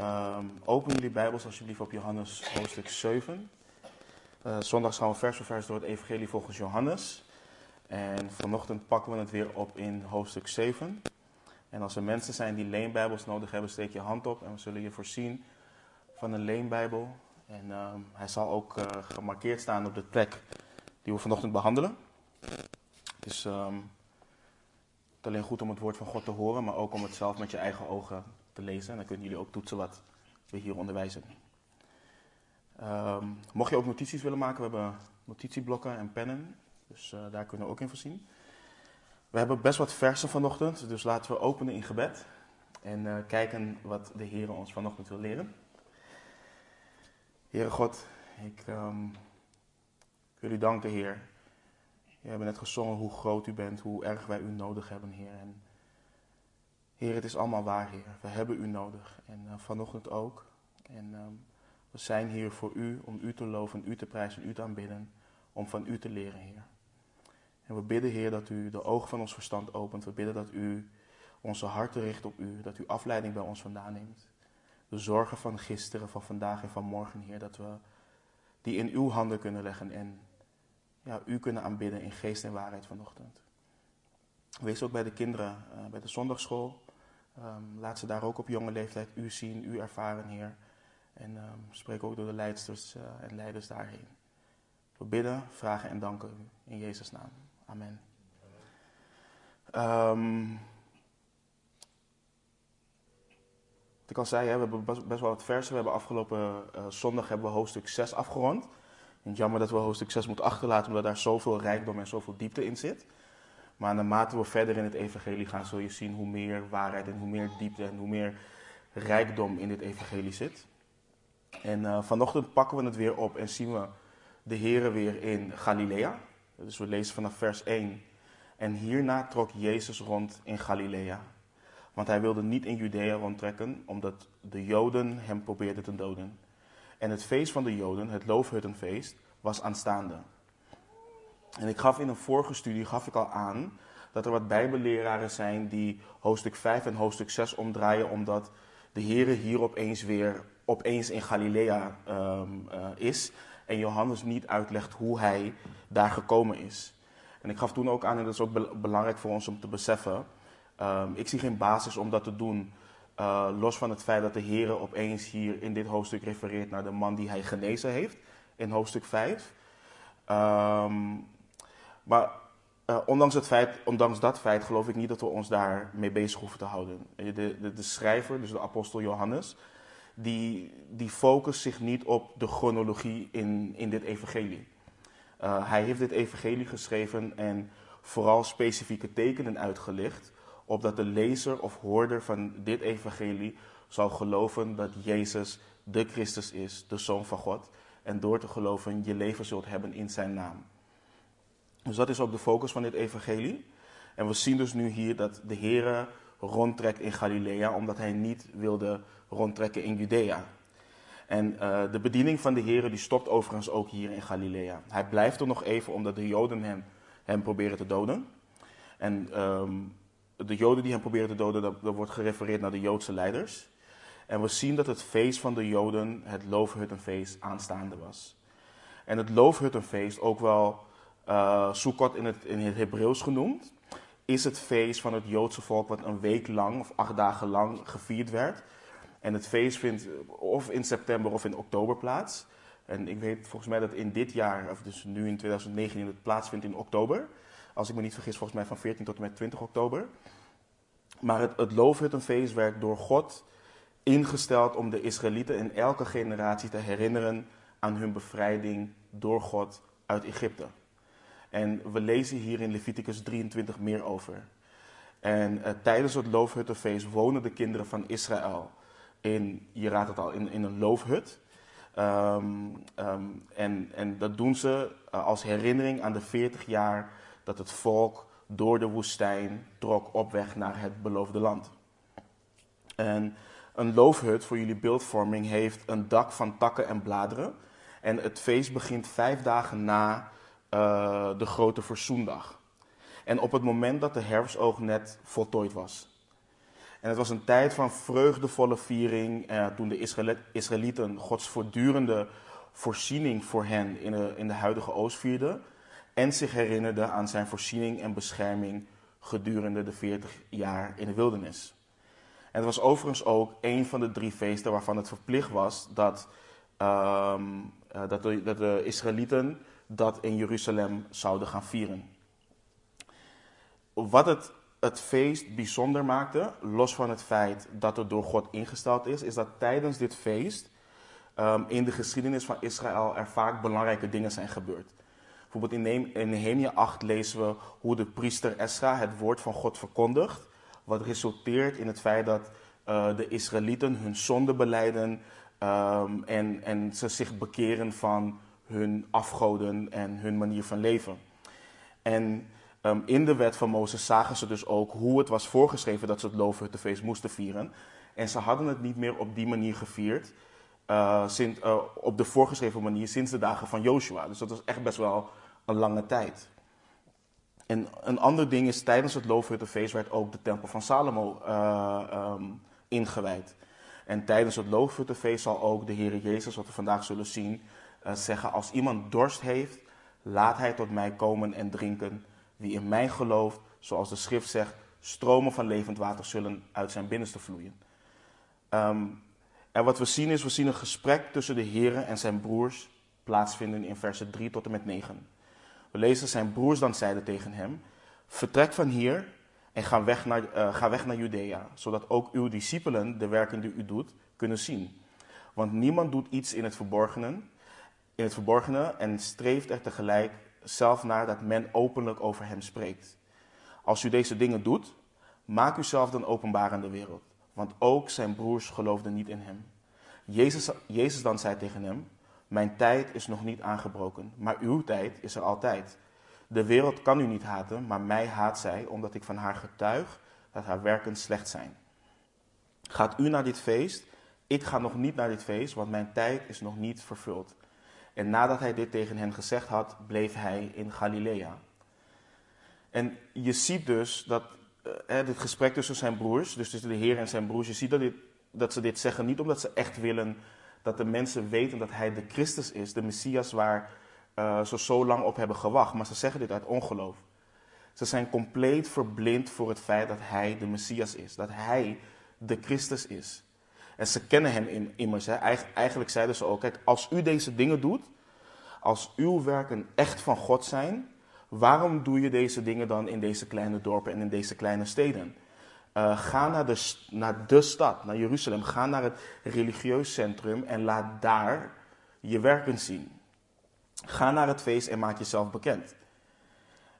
Ehm, open jullie Bijbels alsjeblieft op Johannes hoofdstuk 7. Uh, zondags gaan we vers voor vers door het Evangelie volgens Johannes. En vanochtend pakken we het weer op in hoofdstuk 7. En als er mensen zijn die leenbijbels nodig hebben, steek je hand op en we zullen je voorzien van een leenbijbel. En ehm, hij zal ook uh, gemarkeerd staan op de plek die we vanochtend behandelen. Dus um, het is alleen goed om het woord van God te horen, maar ook om het zelf met je eigen ogen lezen. En dan kunnen jullie ook toetsen wat we hier onderwijzen. Um, mocht je ook notities willen maken, we hebben notitieblokken en pennen. Dus uh, daar kunnen we ook in voorzien. We hebben best wat versen vanochtend, dus laten we openen in gebed. En uh, kijken wat de Heer ons vanochtend wil leren. Heere God, ik, ik wil u danken, Heer. We hebben net gezongen hoe groot u bent, hoe erg wij u nodig hebben, Heer. En Heer, het is allemaal waar, Heer. We hebben u nodig. En uh, vanochtend ook. En um, we zijn hier voor u, om u te loven, u te prijzen, u te aanbidden. Om van u te leren, Heer. En we bidden, Heer, dat u de ogen van ons verstand opent. We bidden dat u onze harten richt op u. Dat u afleiding bij ons vandaan neemt. De zorgen van gisteren, van vandaag en van morgen, Heer. Dat we die in uw handen kunnen leggen en ja, u kunnen aanbidden in geest en waarheid vanochtend. Wees ook bij de kinderen uh, bij de zondagschool. Um, laat ze daar ook op jonge leeftijd u zien, u ervaren, Heer. En um, spreek ook door de leidsters uh, en leiders daarheen. We bidden, vragen en danken u in Jezus' naam. Amen. Wat ik zei, hè, we hebben best, wel wat versen. We hebben afgelopen uh, zondag hebben we hoofdstuk 6 afgerond. Jammer dat we hoofdstuk 6 moeten achterlaten, omdat daar zoveel rijkdom en zoveel diepte in zit. Maar naarmate we verder in het evangelie gaan, zul je zien hoe meer waarheid en hoe meer diepte en hoe meer rijkdom in dit evangelie zit. En uh, vanochtend pakken we het weer op en zien we de Here weer in Galilea. Dus we lezen vanaf vers 1. En hierna trok Jezus rond in Galilea. Want hij wilde niet in Judea rondtrekken, omdat de Joden hem probeerden te doden. En het feest van de Joden, het Loofhuttenfeest, was aanstaande. En ik gaf in een vorige studie gaf ik al aan dat er wat bijbelleraren zijn die hoofdstuk 5 en hoofdstuk 6 omdraaien, omdat de Here hier opeens weer opeens in Galilea um, uh, is en Johannes niet uitlegt hoe hij daar gekomen is. En ik gaf toen ook aan, en dat is ook be belangrijk voor ons om te beseffen, um, ik zie geen basis om dat te doen, uh, los van het feit dat de Heer opeens hier in dit hoofdstuk refereert naar de man die hij genezen heeft, in hoofdstuk 5. Um, maar uh, ondanks, het feit, ondanks dat feit geloof ik niet dat we ons daar mee bezig hoeven te houden. De, de, de schrijver, dus de apostel Johannes, die, die focust zich niet op de chronologie in, in dit evangelie. Uh, hij heeft dit evangelie geschreven en vooral specifieke tekenen uitgelicht, opdat de lezer of hoorder van dit evangelie zal geloven dat Jezus de Christus is, de Zoon van God, en door te geloven je leven zult hebben in zijn naam. Dus dat is ook de focus van dit evangelie. En we zien dus nu hier dat de Heer rondtrekt in Galilea, omdat hij niet wilde rondtrekken in Judea. En uh, de bediening van de Heer die stopt overigens ook hier in Galilea. Hij blijft er nog even omdat de Joden hem, hem proberen te doden. En um, de Joden die hem proberen te doden, dat, dat wordt gerefereerd naar de Joodse leiders. En we zien dat het feest van de Joden, het Loofhuttenfeest, aanstaande was. En het Loofhuttenfeest, ook wel uh, Sukkot in het, in het Hebreeuws genoemd, is het feest van het Joodse volk wat een week lang of acht dagen lang gevierd werd. En het feest vindt of in september of in oktober plaats. En ik weet volgens mij dat in dit jaar, of dus nu in 2019, het plaatsvindt in oktober. Als ik me niet vergis, volgens mij van 14 tot en met 20 oktober. Maar het, het Loofhuttenfeest werd door God ingesteld om de Israëlieten in elke generatie te herinneren aan hun bevrijding door God uit Egypte. En we lezen hier in Leviticus 23 meer over. En uh, tijdens het loofhuttenfeest wonen de kinderen van Israël in, je raadt het al, in, in een loofhut. Um, um, en, en dat doen ze uh, als herinnering aan de 40 jaar dat het volk door de woestijn trok op weg naar het beloofde land. En een loofhut, voor jullie beeldvorming, heeft een dak van takken en bladeren. En het feest begint vijf dagen na uh, de grote verzoendag. En op het moment dat de herfstoog net voltooid was. En het was een tijd van vreugdevolle viering eh, toen de Israëlieten Gods voortdurende voorziening voor hen in de, in de huidige Oost vierden. En zich herinnerden aan zijn voorziening en bescherming gedurende de 40 jaar in de wildernis. En het was overigens ook een van de drie feesten waarvan het verplicht was dat, ehm, eh, dat, de, dat de Israëlieten dat in Jeruzalem zouden gaan vieren. Wat het, het feest bijzonder maakte, los van het feit dat het door God ingesteld is, is dat tijdens dit feest um, in de geschiedenis van Israël er vaak belangrijke dingen zijn gebeurd. Bijvoorbeeld in Nehemia 8 lezen we hoe de priester Esra het woord van God verkondigt, wat resulteert in het feit dat uh, de Israëlieten hun zonde beleiden um, en, en ze zich bekeren van hun afgoden en hun manier van leven. En um, in de wet van Mozes zagen ze dus ook hoe het was voorgeschreven dat ze het loofhuttenfeest moesten vieren. En ze hadden het niet meer op die manier gevierd, uh, sinds, uh, op de voorgeschreven manier, sinds de dagen van Joshua. Dus dat was echt best wel een lange tijd. En een ander ding is, tijdens het loofhuttenfeest werd ook de tempel van Salomo uh, um, ingewijd. En tijdens het loofhuttenfeest zal ook de Heer Jezus, wat we vandaag zullen zien, uh, zeggen: Als iemand dorst heeft, laat hij tot mij komen en drinken. Wie in mij gelooft, zoals de schrift zegt, stromen van levend water zullen uit zijn binnenste vloeien. Um, en wat we zien is, we zien een gesprek tussen de Heer en zijn broers plaatsvinden in versen 3 tot en met 9. We lezen zijn broers dan zeiden tegen hem, vertrek van hier en ga weg naar, uh, ga weg naar Judea, zodat ook uw discipelen de werken die u doet kunnen zien. Want niemand doet iets in het verborgene, in het verborgene en streeft er tegelijk zelf naar dat men openlijk over hem spreekt. Als u deze dingen doet, maak uzelf dan openbaar aan de wereld. Want ook zijn broers geloofden niet in hem. Jezus, Jezus dan zei tegen hem: Mijn tijd is nog niet aangebroken, maar uw tijd is er altijd. De wereld kan u niet haten, maar mij haat zij, omdat ik van haar getuig dat haar werken slecht zijn. Gaat u naar dit feest? Ik ga nog niet naar dit feest, want mijn tijd is nog niet vervuld. En nadat hij dit tegen hen gezegd had, bleef hij in Galilea. En je ziet dus dat uh, dit gesprek tussen zijn broers, dus tussen de Heer en zijn broers, je ziet dat, dat ze dit zeggen niet omdat ze echt willen dat de mensen weten dat hij de Christus is, de Messias waar uh, ze zo lang op hebben gewacht, maar ze zeggen dit uit ongeloof. Ze zijn compleet verblind voor het feit dat hij de Messias is, dat hij de Christus is. En ze kennen hem immers. Hè. Eigenlijk zeiden ze ook, kijk, als u deze dingen doet, als uw werken echt van God zijn, waarom doe je deze dingen dan in deze kleine dorpen en in deze kleine steden? Uh, ga naar de, naar de stad, naar Jeruzalem. Ga naar het religieus centrum en laat daar je werken zien. Ga naar het feest en maak jezelf bekend.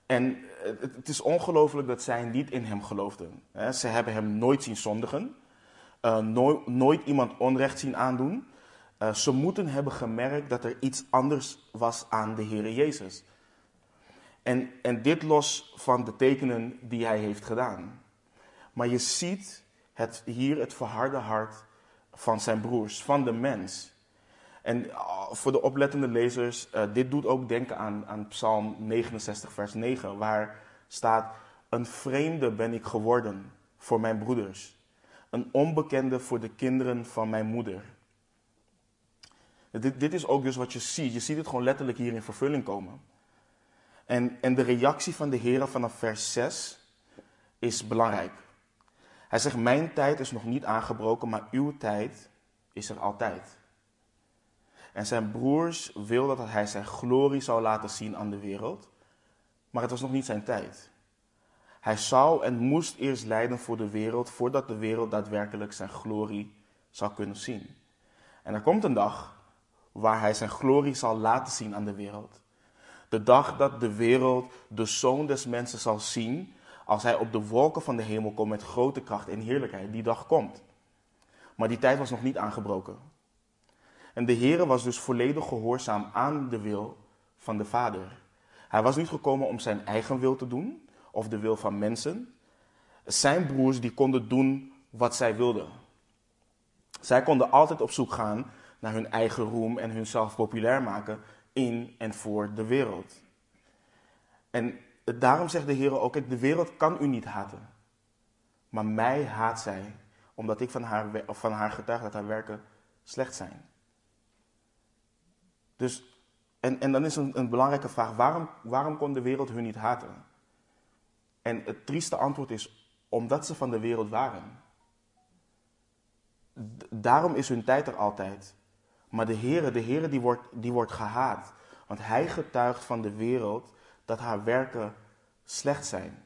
En het, is ongelooflijk dat zij niet in hem geloofden. Ze hebben hem nooit zien zondigen, uh, nooit, iemand onrecht zien aandoen. Uh, ze moeten hebben gemerkt dat er iets anders was aan de Heer Jezus. En, en dit los van de tekenen die hij heeft gedaan. Maar je ziet het, hier het verharde hart van zijn broers, van de mens. En uh, voor de oplettende lezers, dit doet ook denken aan, aan Psalm 69, vers 9, waar staat: Een vreemde ben ik geworden voor mijn broeders, een onbekende voor de kinderen van mijn moeder. Dit, dit is ook dus wat je ziet. Je ziet het gewoon letterlijk hier in vervulling komen. En, en de reactie van de Heer vanaf vers 6 is belangrijk. Hij zegt: Mijn tijd is nog niet aangebroken, maar uw tijd is er altijd. En zijn broers wilden dat hij zijn glorie zou laten zien aan de wereld, maar het was nog niet zijn tijd. Hij zou en moest eerst lijden voor de wereld, voordat de wereld daadwerkelijk zijn glorie zou kunnen zien. En er komt een dag waar hij zijn glorie zal laten zien aan de wereld. De dag dat de wereld de zoon des mensen zal zien, als hij op de wolken van de hemel komt met grote kracht en heerlijkheid. Die dag komt. Maar die tijd was nog niet aangebroken. En de Heer was dus volledig gehoorzaam aan de wil van de Vader. Hij was niet gekomen om zijn eigen wil te doen of de wil van mensen. Zijn broers die konden doen wat zij wilden. Zij konden altijd op zoek gaan naar hun eigen roem en hunzelf populair maken in en voor de wereld. En daarom zegt de Heer ook, de wereld kan u niet haten. Maar mij haat zij, omdat ik van haar, van haar getuig dat haar werken slecht zijn. Dus, en, en dan is een, een belangrijke vraag, waarom, waarom kon de wereld hun niet haten? En het trieste antwoord is, omdat ze van de wereld waren. daarom is hun tijd er altijd. Maar de Heere, de Heere die wordt, die wordt gehaat. Want hij getuigt van de wereld dat haar werken slecht zijn.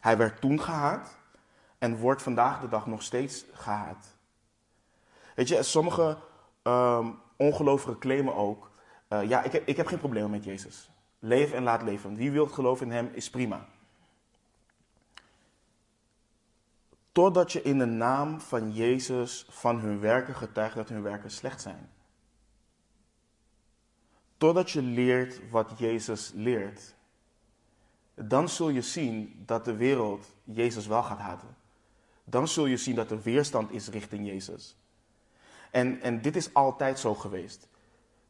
Hij werd toen gehaat en wordt vandaag de dag nog steeds gehaat. Weet je, sommige um, ongelovigen claimen ook: uh, ja, ik heb, ik heb geen problemen met Jezus. Leef en laat leven. Wie wil geloven in Hem is prima. Totdat je in de naam van Jezus van hun werken getuigt dat hun werken slecht zijn. Totdat je leert wat Jezus leert. Dan zul je zien dat de wereld Jezus wel gaat haten. Dan zul je zien dat er weerstand is richting Jezus. En, en dit is altijd zo geweest.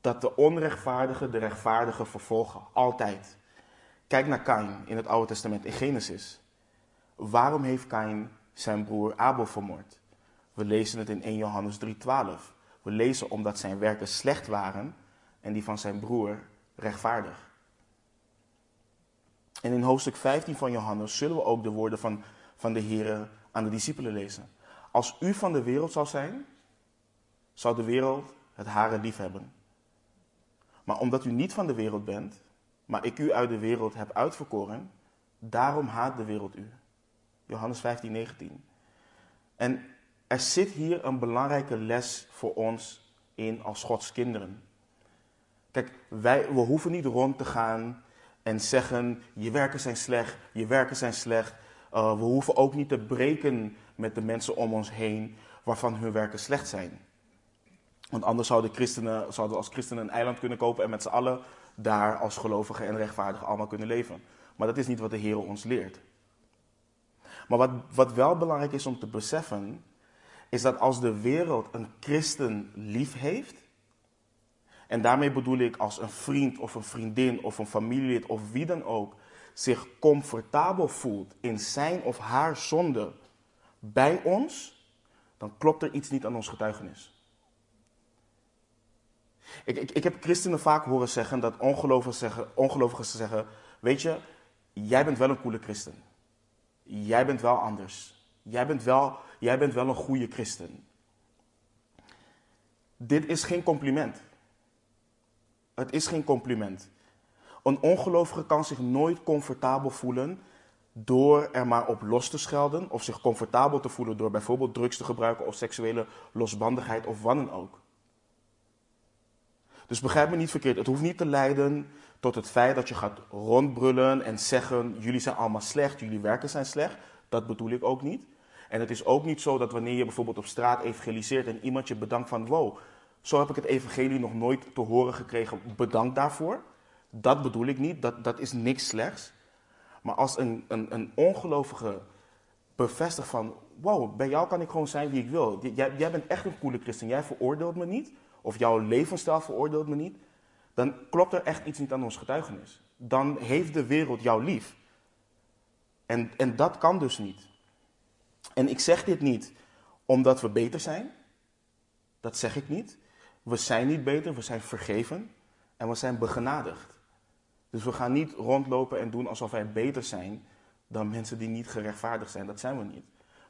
Dat de onrechtvaardigen de rechtvaardigen vervolgen. Altijd. Kijk naar Kain in het Oude Testament, in Genesis. Waarom heeft Kain zijn broer Abel vermoord? We lezen het in 1 Johannes 3:12. We lezen omdat zijn werken slecht waren en die van zijn broer rechtvaardig. En in hoofdstuk 15 van Johannes zullen we ook de woorden van, van de Heer aan de discipelen lezen. Als u van de wereld zou zijn, zou de wereld het hare lief hebben. Maar omdat u niet van de wereld bent, maar ik u uit de wereld heb uitverkoren, daarom haat de wereld u. Johannes 15, 19. En er zit hier een belangrijke les voor ons in als Gods kinderen. Kijk, wij, we hoeven niet rond te gaan en zeggen: je werken zijn slecht, je werken zijn slecht. Uh, we hoeven ook niet te breken met de mensen om ons heen waarvan hun werken slecht zijn. Want anders zouden, christenen, zouden we als christenen een eiland kunnen kopen en met z'n allen daar als gelovigen en rechtvaardigen allemaal kunnen leven. Maar dat is niet wat de Heer ons leert. Maar wat, wat wel belangrijk is om te beseffen, is dat als de wereld een christen lief heeft, en daarmee bedoel ik als een vriend of een vriendin of een familielid of wie dan ook zich comfortabel voelt in zijn of haar zonde bij ons, dan klopt er iets niet aan ons getuigenis. Ik, ik, ik heb christenen vaak horen zeggen dat ongelovigen zeggen, ongelovigen zeggen: Weet je, jij bent wel een coole christen. Jij bent wel anders. Jij bent wel, jij bent wel een goede christen. Dit is geen compliment. Het is geen compliment. Een ongelovige kan zich nooit comfortabel voelen door er maar op los te schelden of zich comfortabel te voelen door bijvoorbeeld drugs te gebruiken of seksuele losbandigheid of wat dan ook. Dus begrijp me niet verkeerd, het hoeft niet te leiden tot het feit dat je gaat rondbrullen en zeggen: jullie zijn allemaal slecht, jullie werken zijn slecht. Dat bedoel ik ook niet. En het is ook niet zo dat wanneer je bijvoorbeeld op straat evangeliseert en iemand je bedankt van: wow, zo heb ik het evangelie nog nooit te horen gekregen, bedankt daarvoor. Dat bedoel ik niet, dat, dat is niks slechts. Maar als een, een, een ongelovige bevestigt van, wow, bij jou kan ik gewoon zijn wie ik wil. Jij, jij bent echt een coole christen, jij veroordeelt me niet, of jouw levensstijl veroordeelt me niet, dan klopt er echt iets niet aan ons getuigenis. Dan heeft de wereld jou lief. En, en dat kan dus niet. En ik zeg dit niet omdat we beter zijn. Dat zeg ik niet. We zijn niet beter, we zijn vergeven en we zijn begenadigd. Dus we gaan niet rondlopen en doen alsof wij beter zijn dan mensen die niet gerechtvaardigd zijn. Dat zijn we niet.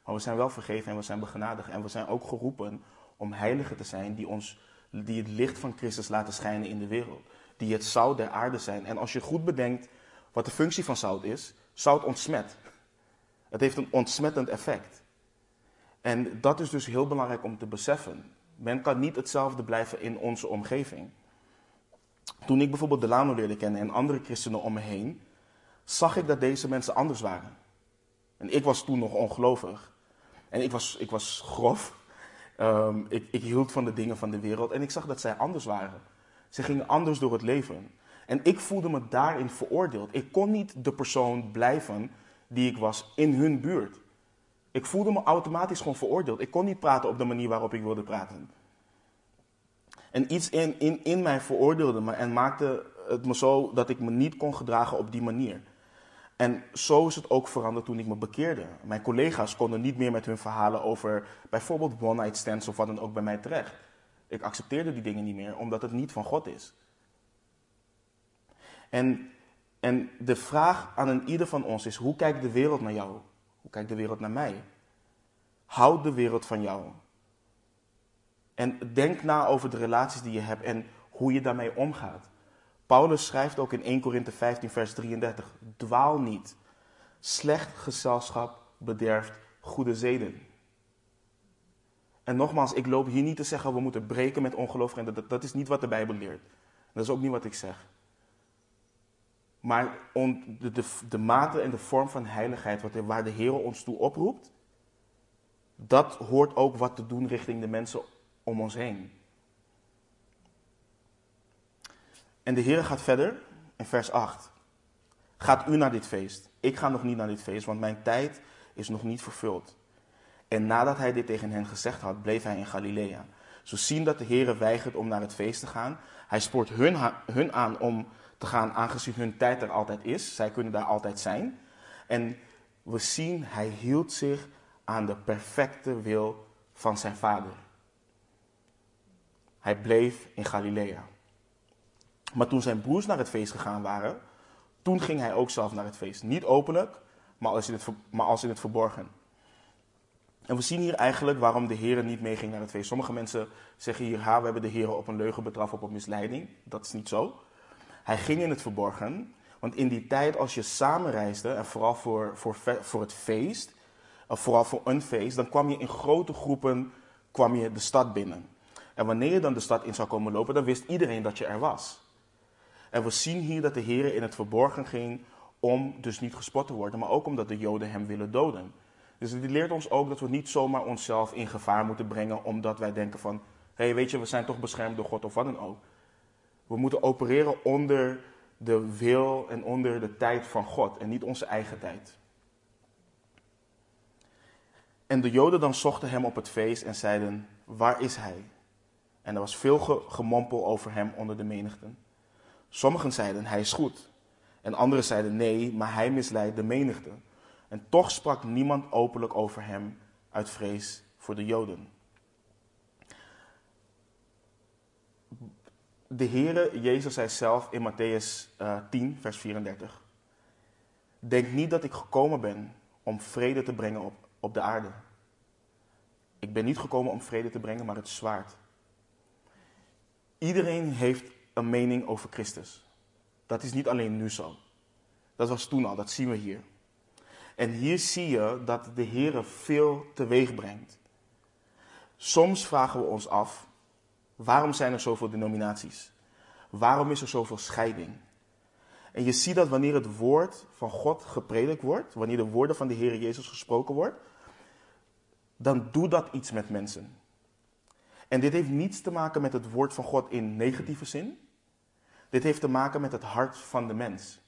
Maar we zijn wel vergeven en we zijn begenadigd. En we zijn ook geroepen om heiligen te zijn die, ons, die het licht van Christus laten schijnen in de wereld. Die het zout der aarde zijn. En als je goed bedenkt wat de functie van zout is, zout ontsmet. Het heeft een ontsmettend effect. En dat is dus heel belangrijk om te beseffen. Men kan niet hetzelfde blijven in onze omgeving. Toen ik bijvoorbeeld Delano leerde kennen en andere christenen om me heen, zag ik dat deze mensen anders waren. En ik was toen nog ongelovig. En ik was, ik was grof. Ehm, ik, ik hield van de dingen van de wereld. En ik zag dat zij anders waren. Ze gingen anders door het leven. En ik voelde me daarin veroordeeld. Ik kon niet de persoon blijven die ik was in hun buurt. Ik voelde me automatisch gewoon veroordeeld. Ik kon niet praten op de manier waarop ik wilde praten. En iets in, in, in mij veroordeelde me en maakte het me zo dat ik me niet kon gedragen op die manier. En zo is het ook veranderd toen ik me bekeerde. Mijn collega's konden niet meer met hun verhalen over bijvoorbeeld one-night stands of wat dan ook bij mij terecht. Ik accepteerde die dingen niet meer, omdat het niet van God is. En, en de vraag aan een ieder van ons is, hoe kijkt de wereld naar jou? Hoe kijkt de wereld naar mij? Houd de wereld van jou. En denk na over de relaties die je hebt en hoe je daarmee omgaat. Paulus schrijft ook in 1 Korinthe 15, vers 33: Dwaal niet. Slecht gezelschap bederft goede zeden. En nogmaals, ik loop hier niet te zeggen we moeten breken met ongelovigen. Dat, is niet wat de Bijbel leert. Dat is ook niet wat ik zeg. Maar de, de, mate en de vorm van heiligheid waar de Heer ons toe oproept, dat hoort ook wat te doen richting de mensen om ons heen. En de Heer gaat verder in vers 8. Gaat u naar dit feest? Ik ga nog niet naar dit feest, want mijn tijd is nog niet vervuld. En nadat hij dit tegen hen gezegd had, bleef hij in Galilea. Zo zien dat de Heer weigert om naar het feest te gaan. Hij spoort hun, hun aan om te gaan, aangezien hun tijd er altijd is. Zij kunnen daar altijd zijn. En we zien, hij hield zich aan de perfecte wil van zijn vader. Hij bleef in Galilea. Maar toen zijn broers naar het feest gegaan waren, toen ging hij ook zelf naar het feest. Niet openlijk, maar als in het, maar als in het verborgen. En we zien hier eigenlijk waarom de Heer niet meeging naar het feest. Sommige mensen zeggen hier, we hebben de Heer op een leugen betrapt, op een misleiding. Dat is niet zo. Hij ging in het verborgen, want in die tijd als je samen reisde, en vooral voor, voor, voor het feest, of vooral voor een feest, dan kwam je in grote groepen kwam je de stad binnen. En wanneer je dan de stad in zou komen lopen, dan wist iedereen dat je er was. En we zien hier dat de Heer in het verborgen ging om dus niet gespot te worden, maar ook omdat de Joden hem willen doden. Dus die leert ons ook dat we niet zomaar onszelf in gevaar moeten brengen omdat wij denken van, hé hey, weet je, we zijn toch beschermd door God of wat dan ook. We moeten opereren onder de wil en onder de tijd van God en niet onze eigen tijd. En de Joden dan zochten hem op het feest en zeiden, waar is hij? En er was veel gemompel over hem onder de menigten. Sommigen zeiden, hij is goed. En anderen zeiden, nee, maar hij misleidt de menigte. En toch sprak niemand openlijk over hem uit vrees voor de Joden. De Heere Jezus zei zelf in Matthäus 10, eh, vers 34. Denk niet dat ik gekomen ben om vrede te brengen op, op de aarde. Ik ben niet gekomen om vrede te brengen, maar het zwaard. Iedereen heeft mening over Christus. Dat is niet alleen nu zo. Dat was toen al, dat zien we hier. En hier zie je dat de Heer veel teweeg brengt. Soms vragen we ons af, waarom zijn er zoveel denominaties? Waarom is er zoveel scheiding? En je ziet dat wanneer het woord van God gepredikt wordt, wanneer de woorden van de Heer Jezus gesproken wordt, dan doet dat iets met mensen. En dit heeft niets te maken met het woord van God in negatieve zin. Dit heeft te maken met het hart van de mens.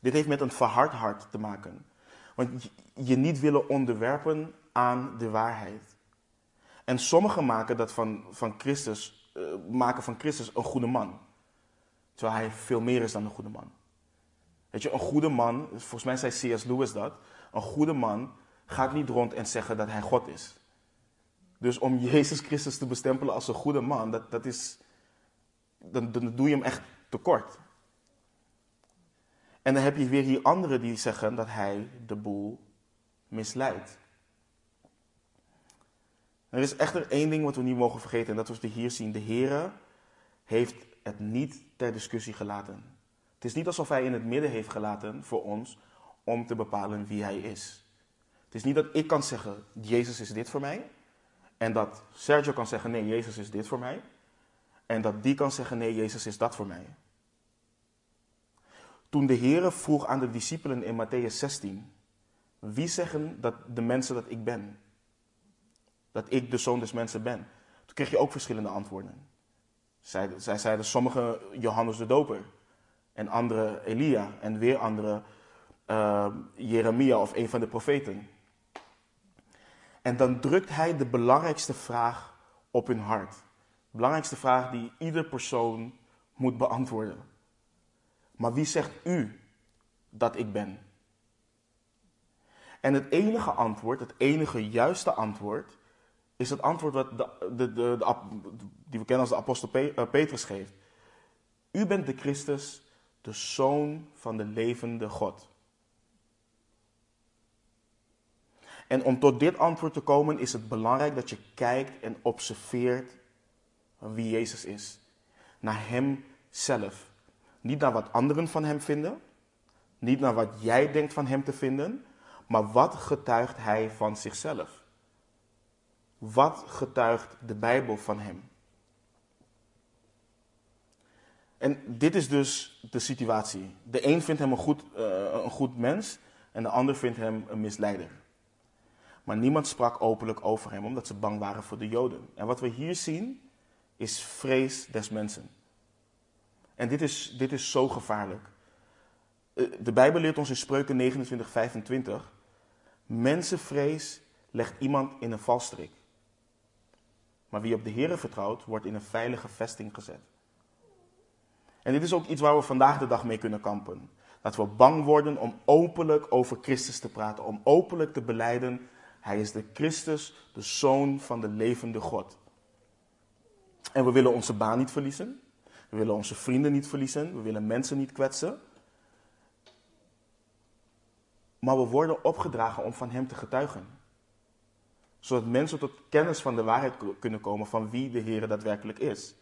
Dit heeft met een verhard hart te maken. Want je niet willen onderwerpen aan de waarheid. En sommigen maken dat van, van Christus, uh, maken van Christus een goede man. Terwijl hij veel meer is dan een goede man. Weet je, een goede man, volgens mij zei C.S. Lewis dat, een goede man gaat niet rond en zeggen dat hij God is. Dus om Jezus Christus te bestempelen als een goede man, dat, dat is, dan, dan doe je hem echt tekort. En dan heb je weer hier anderen die zeggen dat hij de boel misleidt. Er is echter één ding wat we niet mogen vergeten en dat we hier zien. De Heer heeft het niet ter discussie gelaten. Het is niet alsof hij in het midden heeft gelaten voor ons om te bepalen wie hij is. Het is niet dat ik kan zeggen, Jezus is dit voor mij. En dat Sergio kan zeggen, nee, Jezus is dit voor mij. En dat die kan zeggen, nee, Jezus is dat voor mij. Toen de Heer vroeg aan de discipelen in Matthäus 16, wie zeggen dat de mensen dat ik ben? Dat ik de zoon des mensen ben? Toen kreeg je ook verschillende antwoorden. Zij, zeiden sommigen Johannes de Doper en andere Elia en weer andere uh, Jeremia of een van de profeten. En dan drukt hij de belangrijkste vraag op hun hart. Belangrijkste vraag die ieder persoon moet beantwoorden. Maar wie zegt u dat ik ben? En het enige antwoord, het enige juiste antwoord, is het antwoord wat de, de, de, de die we kennen als de apostel eh, Petrus geeft. U bent de Christus, de Zoon van de levende God. En om tot dit antwoord te komen is het belangrijk dat je kijkt en observeert wie Jezus is. Naar Hem zelf. Niet naar wat anderen van Hem vinden. Niet naar wat jij denkt van Hem te vinden. Maar wat getuigt Hij van zichzelf? Wat getuigt de Bijbel van Hem? En dit is dus de situatie. De een vindt hem een goed, uh, een goed mens en de ander vindt hem een misleider. Maar niemand sprak openlijk over hem omdat ze bang waren voor de Joden. En wat we hier zien is vrees des mensen. En dit is, dit is zo gevaarlijk. Eh, de Bijbel leert ons in Spreuken 29, 25. Mensenvrees legt iemand in een valstrik. Maar wie op de Heer vertrouwt, wordt in een veilige vesting gezet. En dit is ook iets waar we vandaag de dag mee kunnen kampen. Dat we bang worden om openlijk over Christus te praten, om openlijk te beleiden, Hij is de Christus, de Zoon van de levende God. En we willen onze baan niet verliezen, we willen onze vrienden niet verliezen, we willen mensen niet kwetsen. Maar we worden opgedragen om van Hem te getuigen. Zodat mensen tot kennis van de waarheid kunnen komen van wie de Heer daadwerkelijk is.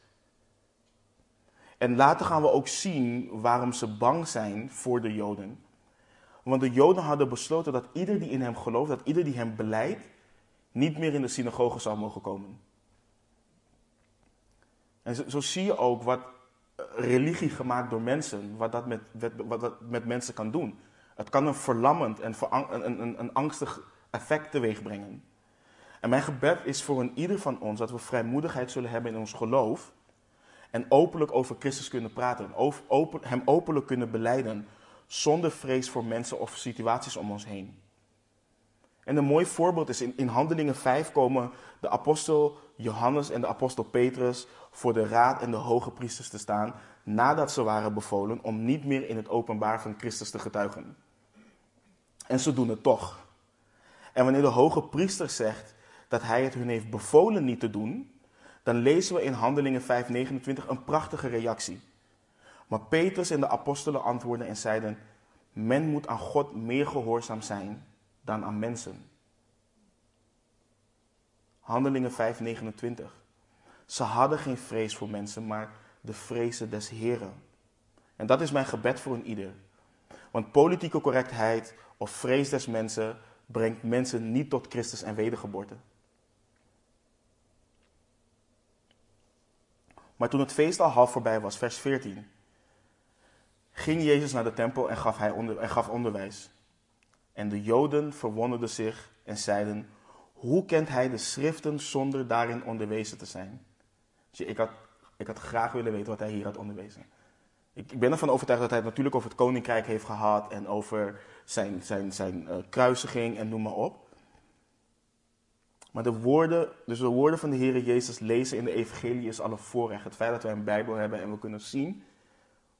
En later gaan we ook zien waarom ze bang zijn voor de Joden. Want de Joden hadden besloten dat ieder die in hem gelooft, dat ieder die hem beleidt, niet meer in de synagoge zou mogen komen. En zo, zie je ook wat religie gemaakt door mensen, wat dat met, wat met mensen kan doen. Het kan een verlammend en een, een, een angstig effect teweeg brengen. En mijn gebed is voor een ieder van ons dat we vrijmoedigheid zullen hebben in ons geloof en openlijk over Christus kunnen praten. Open, hem openlijk kunnen beleiden. Zonder vrees voor mensen of situaties om ons heen. En een mooi voorbeeld is in, in Handelingen 5 komen de apostel Johannes en de apostel Petrus voor de raad en de hoge priesters te staan. Nadat ze waren bevolen om niet meer in het openbaar van Christus te getuigen. En ze doen het toch. En wanneer de hoge priester zegt dat hij het hun heeft bevolen niet te doen, dan lezen we in Handelingen 5:29 een prachtige reactie. Maar Petrus en de apostelen antwoordden en zeiden: Men moet aan God meer gehoorzaam zijn dan aan mensen. Handelingen 5:29. Ze hadden geen vrees voor mensen, maar de vrezen des Heren. En dat is mijn gebed voor een ieder. Want politieke correctheid of vrees des mensen brengt mensen niet tot Christus en wedergeboorte. Maar toen het feest al half voorbij was, vers 14, ging Jezus naar de tempel en gaf, hij onder, en gaf onderwijs. En de Joden verwonderden zich en zeiden: Hoe kent hij de schriften zonder daarin onderwezen te zijn? Dus ik, had, ik had graag willen weten wat hij hier had onderwezen. Ik, ik ben ervan overtuigd dat hij het natuurlijk over het koninkrijk heeft gehad en over zijn, zijn, zijn uh, kruisiging en noem maar op. Maar de woorden, dus de woorden van de Heer Jezus lezen in de evangelie is al een voorrecht. Het feit dat wij een Bijbel hebben en we kunnen zien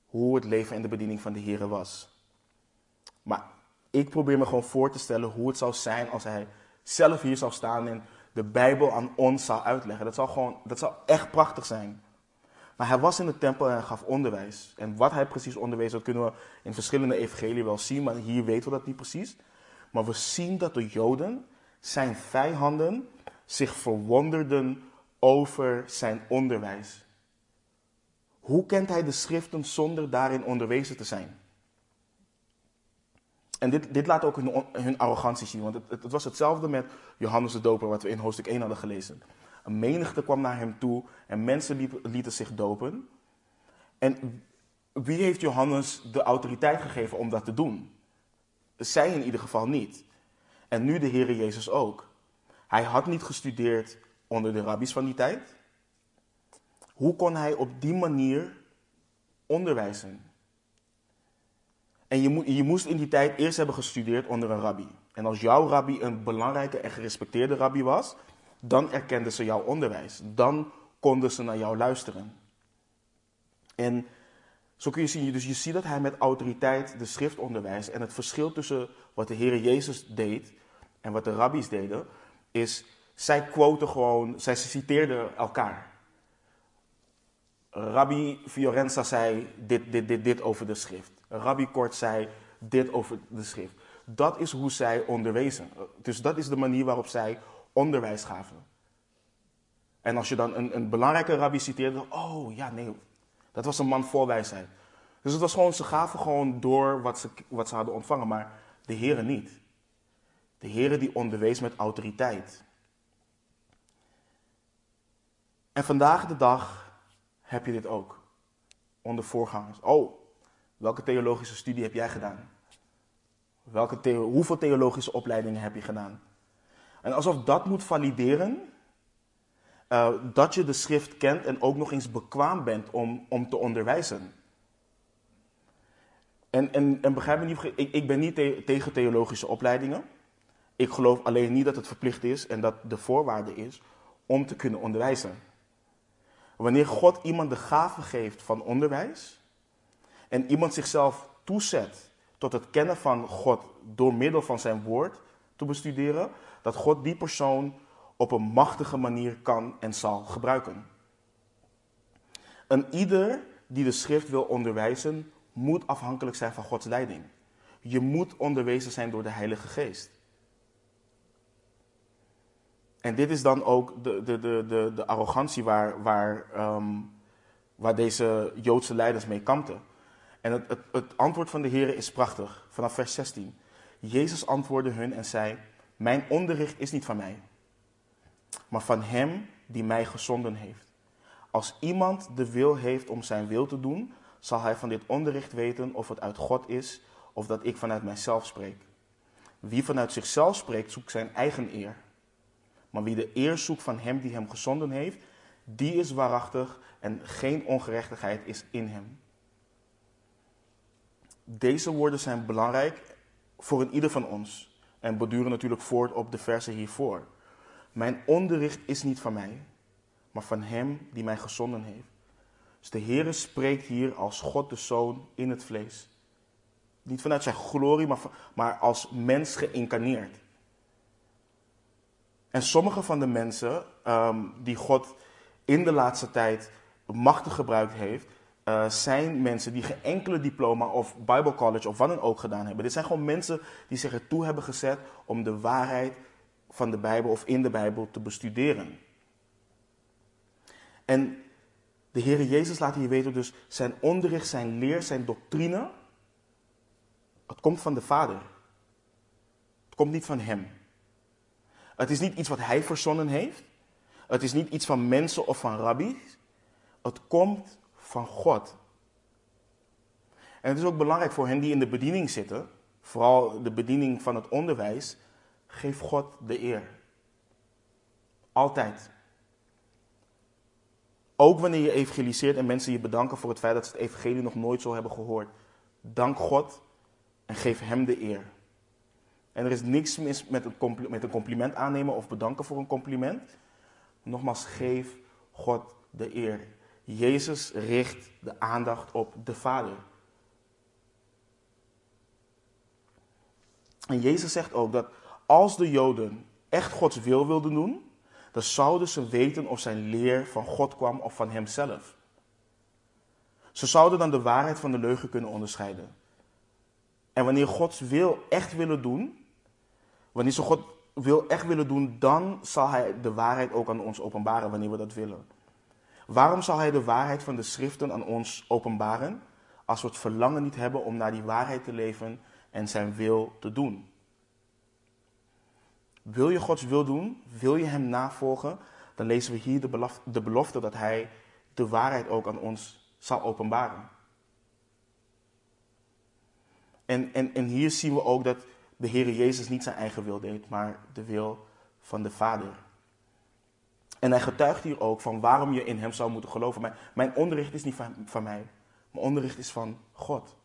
hoe het leven en de bediening van de Heer was. Maar ik probeer me gewoon voor te stellen hoe het zou zijn als hij zelf hier zou staan en de Bijbel aan ons zou uitleggen. Dat zou, gewoon, dat zou echt prachtig zijn. Maar hij was in de tempel en gaf onderwijs. En wat hij precies onderwees, dat kunnen we in verschillende evangelieën wel zien, maar hier weten we dat niet precies. Maar we zien dat de Joden zijn vijanden zich verwonderden over zijn onderwijs. Hoe kent hij de schriften zonder daarin onderwezen te zijn? En dit, dit laat ook hun, hun arrogantie zien, want het, het, was hetzelfde met Johannes de Doper, wat we in hoofdstuk 1 hadden gelezen. Een menigte kwam naar hem toe en mensen lieten zich dopen. En wie heeft Johannes de autoriteit gegeven om dat te doen? Zij in ieder geval niet. En nu de Heere Jezus ook. Hij had niet gestudeerd onder de rabbies van die tijd. Hoe kon hij op die manier onderwijzen? En je, je moest in die tijd eerst hebben gestudeerd onder een rabbi. En als jouw rabbi een belangrijke en gerespecteerde rabbi was, dan erkenden ze jouw onderwijs. Dan konden ze naar jou luisteren. En Zo kun je zien, dus je ziet dat hij met autoriteit de schrift onderwijst. En het verschil tussen wat de Heer Jezus deed en wat de rabbies deden, is zij quoten gewoon, zij citeerden elkaar. Rabbi Fiorenza zei dit, dit, dit, dit over de schrift. Rabbi Kort zei dit over de schrift. Dat is hoe zij onderwezen. Dus dat is de manier waarop zij onderwijs gaven. En als je dan een, een belangrijke rabbi citeerde, oh ja, nee, dat was een man vol wijsheid. Dus het was gewoon, ze gaven gewoon door wat ze, wat ze hadden ontvangen, maar de heren niet. De heren die onderwees met autoriteit. En vandaag de dag heb je dit ook. Onder voorgangers. Oh, welke theologische studie heb jij gedaan? Welke hoeveel theologische opleidingen heb je gedaan? En alsof dat moet valideren uh, dat je de schrift kent en ook nog eens bekwaam bent om, om te onderwijzen. En, en, en begrijp me niet, ik, ik ben niet tegen theologische opleidingen. Ik geloof alleen niet dat het verplicht is en dat de voorwaarde is om te kunnen onderwijzen. Wanneer God iemand de gave geeft van onderwijs en iemand zichzelf toezet tot het kennen van God door middel van zijn woord te bestuderen, dat God die persoon op een machtige manier kan en zal gebruiken. Een ieder die de schrift wil onderwijzen, moet afhankelijk zijn van Gods leiding. Je moet onderwezen zijn door de Heilige Geest. En dit is dan ook de, de, de, de, de arrogantie waar, waar, um, waar deze Joodse leiders mee kampten. En het, het, het antwoord van de Heer is prachtig, vanaf vers 16. Jezus antwoordde hun en zei: Mijn onderricht is niet van mij, maar van Hem die mij gezonden heeft. Als iemand de wil heeft om zijn wil te doen, zal hij van dit onderricht weten of het uit God is of dat ik vanuit mijzelf spreek. Wie vanuit zichzelf spreekt, zoekt zijn eigen eer. Maar wie de eer zoekt van hem die hem gezonden heeft, die is waarachtig en geen ongerechtigheid is in hem. Deze woorden zijn belangrijk voor een ieder van ons en beduren natuurlijk voort op de versen hiervoor. Mijn onderricht is niet van mij, maar van hem die mij gezonden heeft. Dus de Heere spreekt hier als God de Zoon in het vlees. Niet vanuit zijn glorie, maar, maar als mens geïncarneerd. En sommige van de mensen ehm, die God in de laatste tijd machtig gebruikt heeft, uh, zijn mensen die geen enkele diploma of Bible College of wat dan ook gedaan hebben. Dit zijn gewoon mensen die zich ertoe hebben gezet om de waarheid van de Bijbel of in de Bijbel te bestuderen. En de Heer Jezus laat hier weten dus zijn onderricht, zijn leer, zijn doctrine. Het komt van de Vader. Het komt niet van Hem. Het is niet iets wat Hij verzonnen heeft. Het is niet iets van mensen of van rabbies. Het komt van God. En het is ook belangrijk voor hen die in de bediening zitten, vooral de bediening van het onderwijs, geef God de eer. Altijd. Ook wanneer je evangeliseert en mensen je bedanken voor het feit dat ze het evangelie nog nooit zo hebben gehoord. Dank God en geef Hem de eer. En er is niks mis met een, compliment, met een compliment aannemen of bedanken voor een compliment. Nogmaals, geef God de eer. Jezus richt de aandacht op de Vader. En Jezus zegt ook dat als de Joden echt Gods wil wilden doen, dan zouden ze weten of zijn leer van God kwam of van hemzelf. Ze zouden dan de waarheid van de leugen kunnen onderscheiden. En wanneer Gods wil echt willen doen, wanneer ze God wil echt willen doen, dan zal Hij de waarheid ook aan ons openbaren wanneer we dat willen. Waarom zal Hij de waarheid van de schriften aan ons openbaren als we het verlangen niet hebben om naar die waarheid te leven en Zijn wil te doen? Wil je Gods wil doen? Wil je Hem navolgen? Dan lezen we hier de belofte, dat Hij de waarheid ook aan ons zal openbaren. En, en, en hier zien we ook dat de Heer Jezus niet zijn eigen wil deed, maar de wil van de Vader. En hij getuigt hier ook van waarom je in Hem zou moeten geloven. Mijn, onderricht is niet van, van mij, mijn onderricht is van God.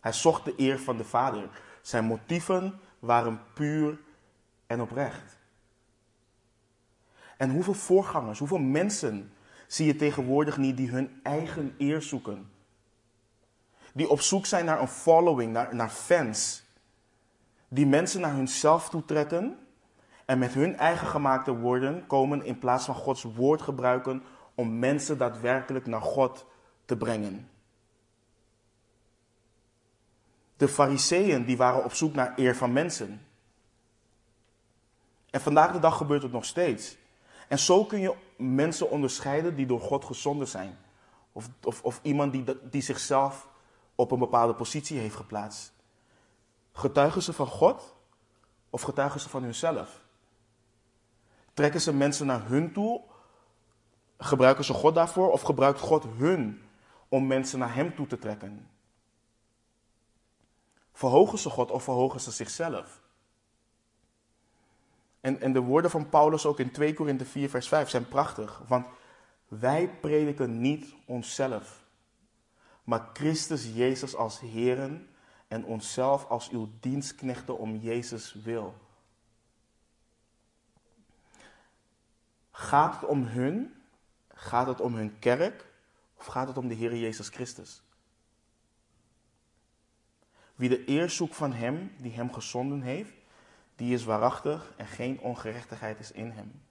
Hij zocht de eer van de Vader. Zijn motieven waren puur en oprecht. En hoeveel voorgangers, hoeveel mensen zie je tegenwoordig niet die hun eigen eer zoeken. Die op zoek zijn naar een following, naar, naar fans. Die mensen naar hunzelf toe trekken en met hun eigen gemaakte woorden komen in plaats van Gods woord gebruiken om mensen daadwerkelijk naar God te brengen. De fariseeën die waren op zoek naar eer van mensen. En vandaag de dag gebeurt het nog steeds. En zo kun je mensen onderscheiden die door God gezonden zijn. Of, of, of iemand die, die zichzelf op een bepaalde positie heeft geplaatst. Getuigen ze van God of getuigen ze van hunzelf? Trekken ze mensen naar hun toe? Gebruiken ze God daarvoor of gebruikt God hun om mensen naar Hem toe te trekken? Verhogen ze God of verhogen ze zichzelf? En, en de woorden van Paulus ook in 2 Korinthe 4, vers 5 zijn prachtig. Want wij prediken niet onszelf, maar Christus Jezus als Heeren en onszelf als uw dienstknechten om Jezus wil. Gaat het om hun? Gaat het om hun kerk? Of gaat het om de Heer Jezus Christus? Wie de eer zoekt van Hem die Hem gezonden heeft, die is waarachtig en geen ongerechtigheid is in Hem.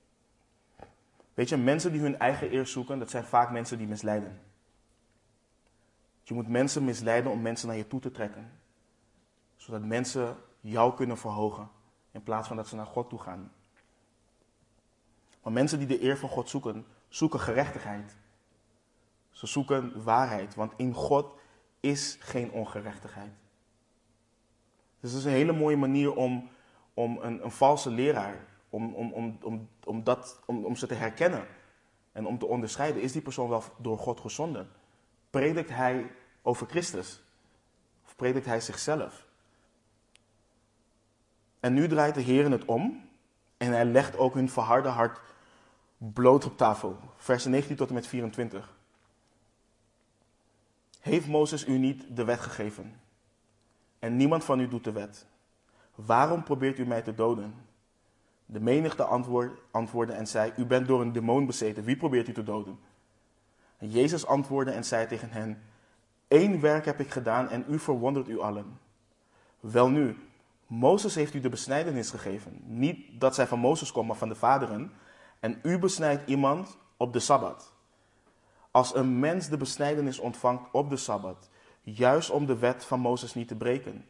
Weet je, mensen die hun eigen eer zoeken, dat zijn vaak mensen die misleiden. Je moet mensen misleiden om mensen naar je toe te trekken. Zodat mensen jou kunnen verhogen in plaats van dat ze naar God toe gaan. Maar mensen die de eer van God zoeken, zoeken gerechtigheid. Ze zoeken waarheid, want in God is geen ongerechtigheid. Dus het is een hele mooie manier om, om een, een valse leraar, om, om, om, om, om, dat, om, om ze te herkennen en om te onderscheiden. Is die persoon wel door God gezonden? Predikt hij over Christus? Of predikt hij zichzelf? En nu draait de Heer het om en hij legt ook hun verharde hart bloot op tafel. Versen 19 tot en met 24. Heeft Mozes u niet de wet gegeven? En niemand van u doet de wet. Waarom probeert u mij te doden? De menigte antwoord, antwoordde en zei: U bent door een demon bezeten. Wie probeert u te doden? En Jezus antwoordde en zei tegen hen: Eén werk heb ik gedaan en u verwondert u allen. Welnu, Mozes heeft u de besnijdenis gegeven. Niet dat zij van Mozes komt, maar van de vaderen. En u besnijdt iemand op de Sabbat. Als een mens de besnijdenis ontvangt op de Sabbat, juist om de wet van Mozes niet te breken,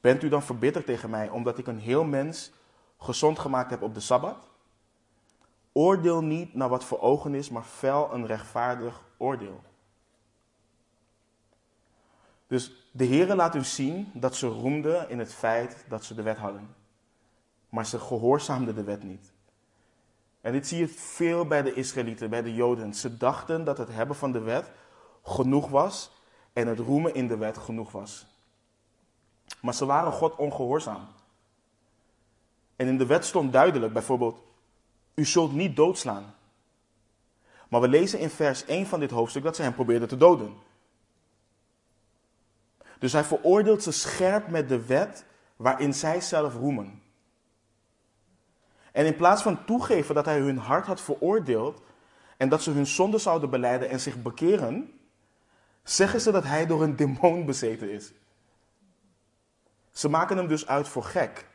bent u dan verbitterd tegen mij omdat ik een heel mens gezond gemaakt heb op de Sabbat? Oordeel niet naar wat voor ogen is, maar vel een rechtvaardig oordeel. Dus de Heere laat u zien dat ze roemden in het feit dat ze de wet hadden. Maar ze gehoorzaamden de wet niet. En dit zie je veel bij de Israëlieten, bij de Joden. Ze dachten dat het hebben van de wet genoeg was en het roemen in de wet genoeg was. Maar ze waren God ongehoorzaam. En in de wet stond duidelijk, bijvoorbeeld, u zult niet doodslaan. Maar we lezen in vers 1 van dit hoofdstuk dat ze hem probeerden te doden. Dus hij veroordeelt ze scherp met de wet waarin zij zelf roemen. En in plaats van toegeven dat hij hun hart had veroordeeld en dat ze hun zonde zouden beleiden en zich bekeren, zeggen ze dat hij door een demon bezeten is. Ze maken hem dus uit voor gek.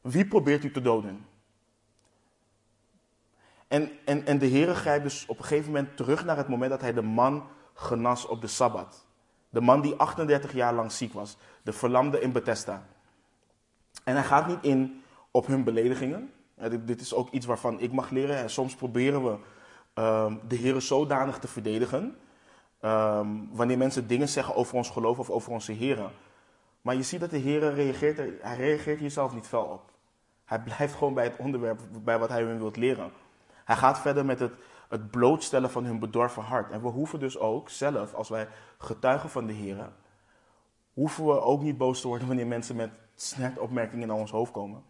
Wie probeert u te doden? En, en, en de Heere grijpt dus op een gegeven moment terug naar het moment dat hij de man genas op de Sabbat. De man die 38 jaar lang ziek was. De verlamde in Bethesda. En hij gaat niet in op hun beledigingen. Dit, dit is ook iets waarvan ik mag leren. En soms proberen we um, de Heer zodanig te verdedigen. Um, wanneer mensen dingen zeggen over ons geloof of over onze Heer. Maar je ziet dat de Heer reageert, hij reageert hier zelf niet fel op. Hij blijft gewoon bij het onderwerp, bij wat hij hun wilt leren. Hij gaat verder met het, het blootstellen van hun bedorven hart. En we hoeven dus ook zelf, als wij getuigen van de Heer, hoeven we ook niet boos te worden wanneer mensen met opmerkingen naar ons hoofd komen.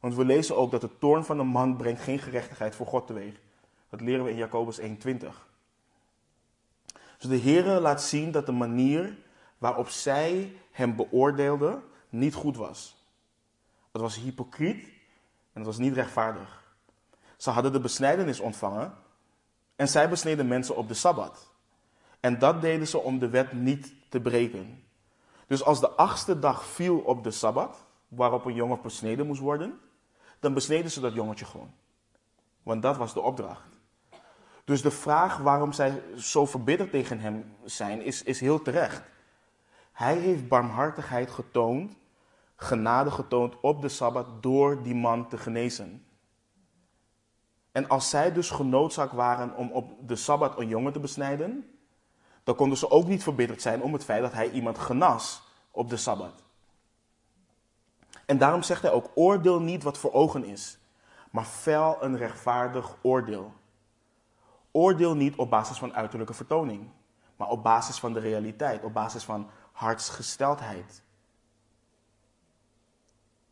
Want we lezen ook dat de toorn van een man brengt geen gerechtigheid voor God teweeg. Dat leren we in Jacobus 1:20. Dus de Heere laat zien dat de manier waarop zij hem beoordeelden niet goed was. Het was hypocriet en het was niet rechtvaardig. Ze hadden de besnijdenis ontvangen En zij besneden mensen op de Sabbat. En dat deden ze om de wet niet te breken. Dus als de achtste dag viel op de Sabbat, waarop een jongen besneden moest worden, dan besneden ze dat jongetje gewoon. Want dat was de opdracht. Dus de vraag waarom zij zo verbitterd tegen hem zijn, is, is heel terecht. Hij heeft barmhartigheid getoond, genade getoond op de Sabbat door die man te genezen. En als zij dus genoodzaakt waren om op de Sabbat een jongen te besnijden, dan konden ze ook niet verbitterd zijn om het feit dat hij iemand genas op de Sabbat. En daarom zegt hij ook, oordeel niet wat voor ogen is, maar fel een rechtvaardig oordeel. Oordeel niet op basis van uiterlijke vertoning, maar op basis van de realiteit, op basis van hartsgesteldheid.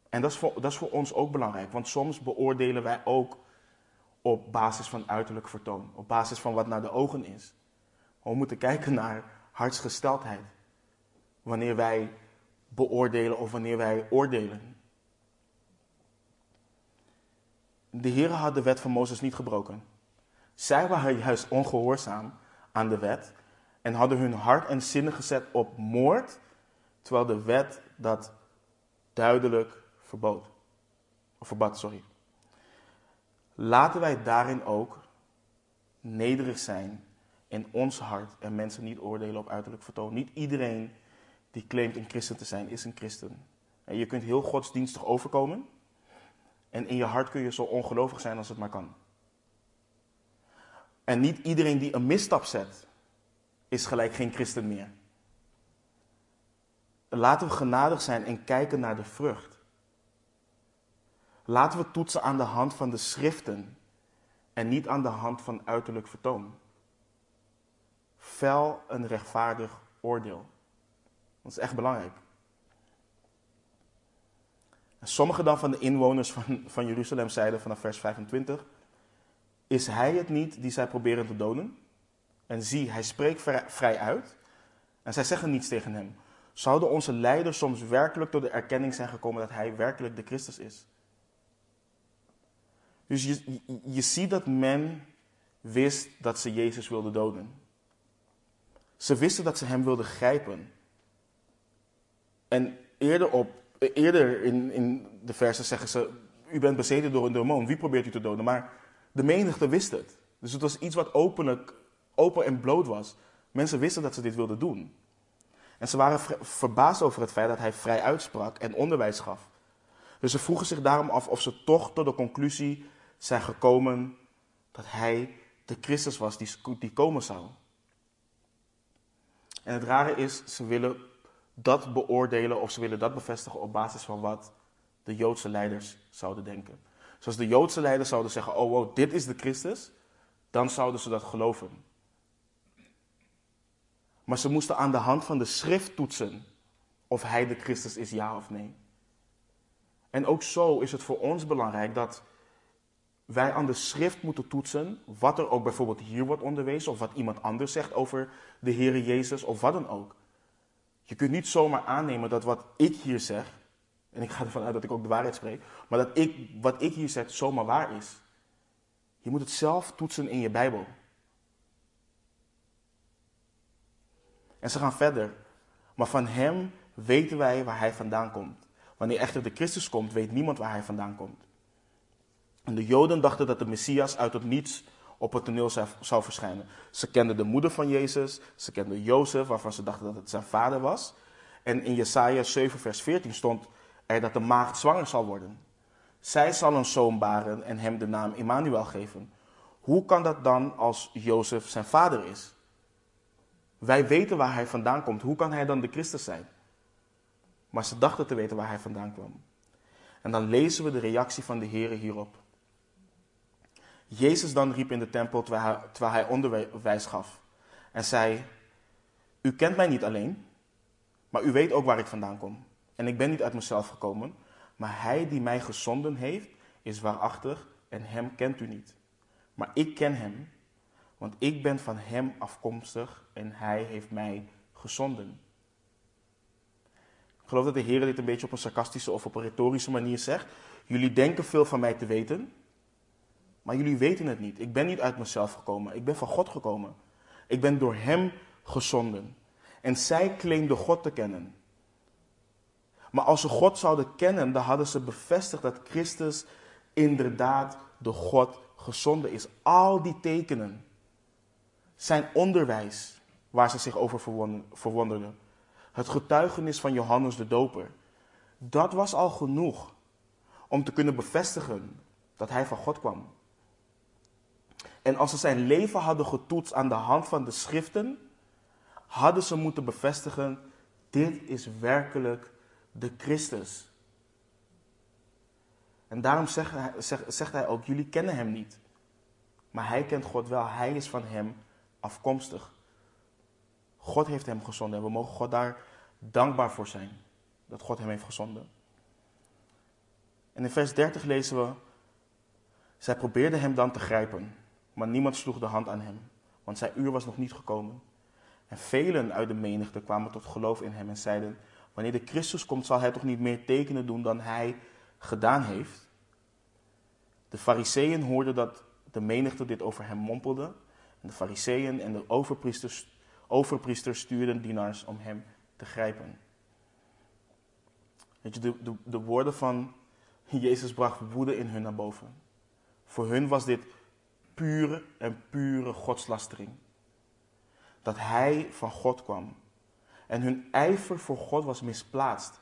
En dat is, voor, dat is voor ons ook belangrijk, want soms beoordelen wij ook op basis van uiterlijk vertoon, op basis van wat naar de ogen is. We moeten kijken naar hartsgesteldheid, wanneer wij beoordelen of wanneer wij oordelen. De Heer had de wet van Mozes niet gebroken. Zij waren juist ongehoorzaam aan de wet en hadden hun hart en zinnen gezet op moord, terwijl de wet dat duidelijk verbood. Of verbad, sorry. Laten wij daarin ook nederig zijn in ons hart en mensen niet oordelen op uiterlijk vertoon. Niet iedereen die claimt een christen te zijn, is een christen. En je kunt heel godsdienstig overkomen. En in je hart kun je zo ongelovig zijn als het maar kan. En niet iedereen die een misstap zet, is gelijk geen christen meer. Laten we genadig zijn en kijken naar de vrucht. Laten we toetsen aan de hand van de schriften en niet aan de hand van uiterlijk vertoon. Fel een rechtvaardig oordeel. Dat is echt belangrijk. En sommige dan van de inwoners van, van Jeruzalem zeiden vanaf vers 25: Is hij het niet die zij proberen te doden? En zie, hij spreekt vrij uit. En zij zeggen niets tegen hem. Zouden onze leiders soms werkelijk tot de erkenning zijn gekomen dat hij werkelijk de Christus is? Dus je, je, ziet dat men wist dat ze Jezus wilden doden. Ze wisten dat ze hem wilden grijpen. En eerder, op, eerder in, in de versen zeggen ze: U bent bezeten door een demon. Wie probeert u te doden? Maar de menigte wist het. Dus het was iets wat openlijk, open en bloot was. Mensen wisten dat ze dit wilden doen. En ze waren verbaasd over het feit dat hij vrij uitsprak en onderwijs gaf. Dus ze vroegen zich daarom af of ze toch tot de conclusie zijn gekomen dat hij de Christus was die, die komen zou. En het rare is, ze willen dat beoordelen of ze willen dat bevestigen op basis van wat de Joodse leiders zouden denken. Zoals de Joodse leiders zouden zeggen: Oh, wow, dit is de Christus, dan zouden ze dat geloven. Maar ze moesten aan de hand van de schrift toetsen of hij de Christus is, ja of nee. En ook zo is het voor ons belangrijk dat wij aan de schrift moeten toetsen wat er ook bijvoorbeeld hier wordt onderwezen of wat iemand anders zegt over de Heer Jezus of wat dan ook. Je kunt niet zomaar aannemen dat wat ik hier zeg, en ik ga ervan uit dat ik ook de waarheid spreek, maar dat ik, wat ik hier zeg zomaar waar is. Je moet het zelf toetsen in je Bijbel. En ze gaan verder. Maar van hem weten wij waar hij vandaan komt. Wanneer echter de Christus komt, weet niemand waar hij vandaan komt. En de Joden dachten dat de Messias uit het niets op het toneel zou verschijnen. Ze kenden de moeder van Jezus, ze kenden Jozef, waarvan ze dachten dat het zijn vader was. En in Jesaja 7, vers 14 stond er dat de maagd zwanger zal worden. Zij zal een zoon baren en hem de naam Immanuel geven. Hoe kan dat dan als Jozef zijn vader is? Wij weten waar hij vandaan komt. Hoe kan hij dan de Christus zijn? Maar ze dachten te weten waar hij vandaan kwam. En dan lezen we de reactie van de Heer hierop. Jezus dan riep in de tempel terwijl hij, onderwijs gaf en zei: U kent mij niet alleen, maar u weet ook waar ik vandaan kom. En ik ben niet uit mezelf gekomen, maar hij die mij gezonden heeft, is waarachtig en hem kent u niet. Maar ik ken hem, want ik ben van hem afkomstig en hij heeft mij gezonden. Ik geloof dat de Heer dit een beetje op een sarcastische of op een retorische manier zegt. Jullie denken veel van mij te weten, Maar jullie weten het niet. Ik ben niet uit mezelf gekomen. Ik ben van God gekomen. Ik ben door Hem gezonden. En zij claimden God te kennen. Maar als ze God zouden kennen, dan hadden ze bevestigd dat Christus inderdaad de God gezonden is. Al die tekenen, zijn onderwijs waar ze zich over verwonderden, het getuigenis van Johannes de Doper, dat was al genoeg om te kunnen bevestigen dat hij van God kwam. En als ze zijn leven hadden getoetst aan de hand van de schriften, hadden ze moeten bevestigen, dit is werkelijk de Christus. En daarom zegt hij, zegt hij ook, jullie kennen hem niet. Maar hij kent God wel, hij is van hem afkomstig. God heeft hem gezonden en we mogen God daar dankbaar voor zijn dat God hem heeft gezonden. En in vers 30 lezen we, zij probeerden hem dan te grijpen, maar niemand sloeg de hand aan hem, want zijn uur was nog niet gekomen. En velen uit de menigte kwamen tot geloof in hem en zeiden, wanneer de Christus komt zal hij toch niet meer tekenen doen dan hij gedaan heeft? De fariseeën hoorden dat de menigte dit over hem mompelde. En de fariseeën en de overpriesters, overpriesters stuurden dienaars om hem te grijpen. Weet je, de, de, de woorden van Jezus bracht woede in hun naar boven. Voor hun was dit pure en pure godslastering. Dat hij van God kwam. En hun ijver voor God was misplaatst.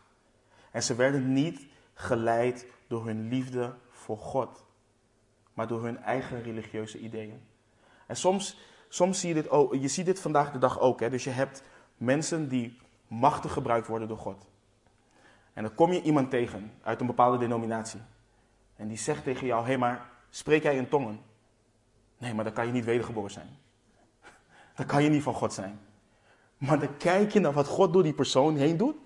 En ze werden niet geleid door hun liefde voor God, maar door hun eigen religieuze ideeën. En soms, soms zie je dit ook, je ziet dit vandaag de dag ook. Hè? Dus je hebt mensen die machtig gebruikt worden door God. En dan kom je iemand tegen uit een bepaalde denominatie. En die zegt tegen jou: Hé, hey, maar spreek jij in tongen? Nee, maar dan kan je niet wedergeboren zijn. Dan kan je niet van God zijn. Maar dan kijk je naar wat God door die persoon heen doet.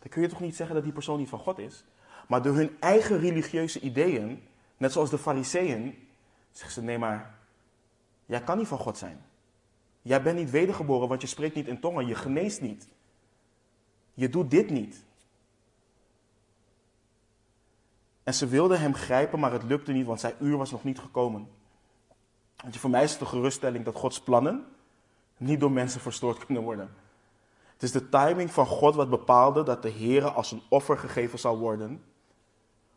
Dan kun je toch niet zeggen dat die persoon niet van God is. Maar door hun eigen religieuze ideeën, net zoals de fariseeën, zeggen ze: Nee, maar jij kan niet van God zijn. Jij bent niet wedergeboren, want je spreekt niet in tongen, je geneest niet. Je doet dit niet. En ze wilden hem grijpen, maar het lukte niet, want zijn uur was nog niet gekomen. Want voor mij is het een geruststelling dat Gods plannen niet door mensen verstoord kunnen worden. Het is de timing van God wat bepaalde dat de Heer als een offer gegeven zou worden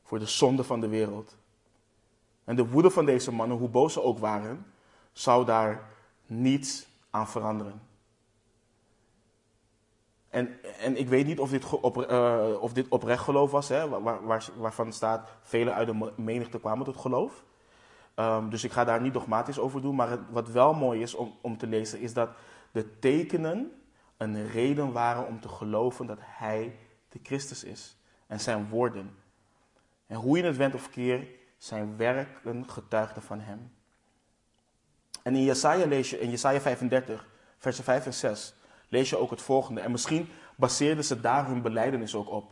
voor de zonde van de wereld. En de woede van deze mannen, hoe boos ze ook waren, zou daar niets aan veranderen. En, en ik weet niet of dit, op, uh, of dit oprecht geloof was, hè, waar, waar, waarvan staat, velen uit de menigte kwamen tot geloof. Um, dus ik ga daar niet dogmatisch over doen, maar wat wel mooi is om, om te lezen, is dat de tekenen een reden waren om te geloven dat Hij de Christus is. En zijn woorden. En hoe je het went of keer, zijn werken getuigden van Hem. En in Jesaja lees je, in Jesaja 35, versen 5 en 6, lees je ook het volgende. En misschien baseerden ze daar hun beleidenis ook op.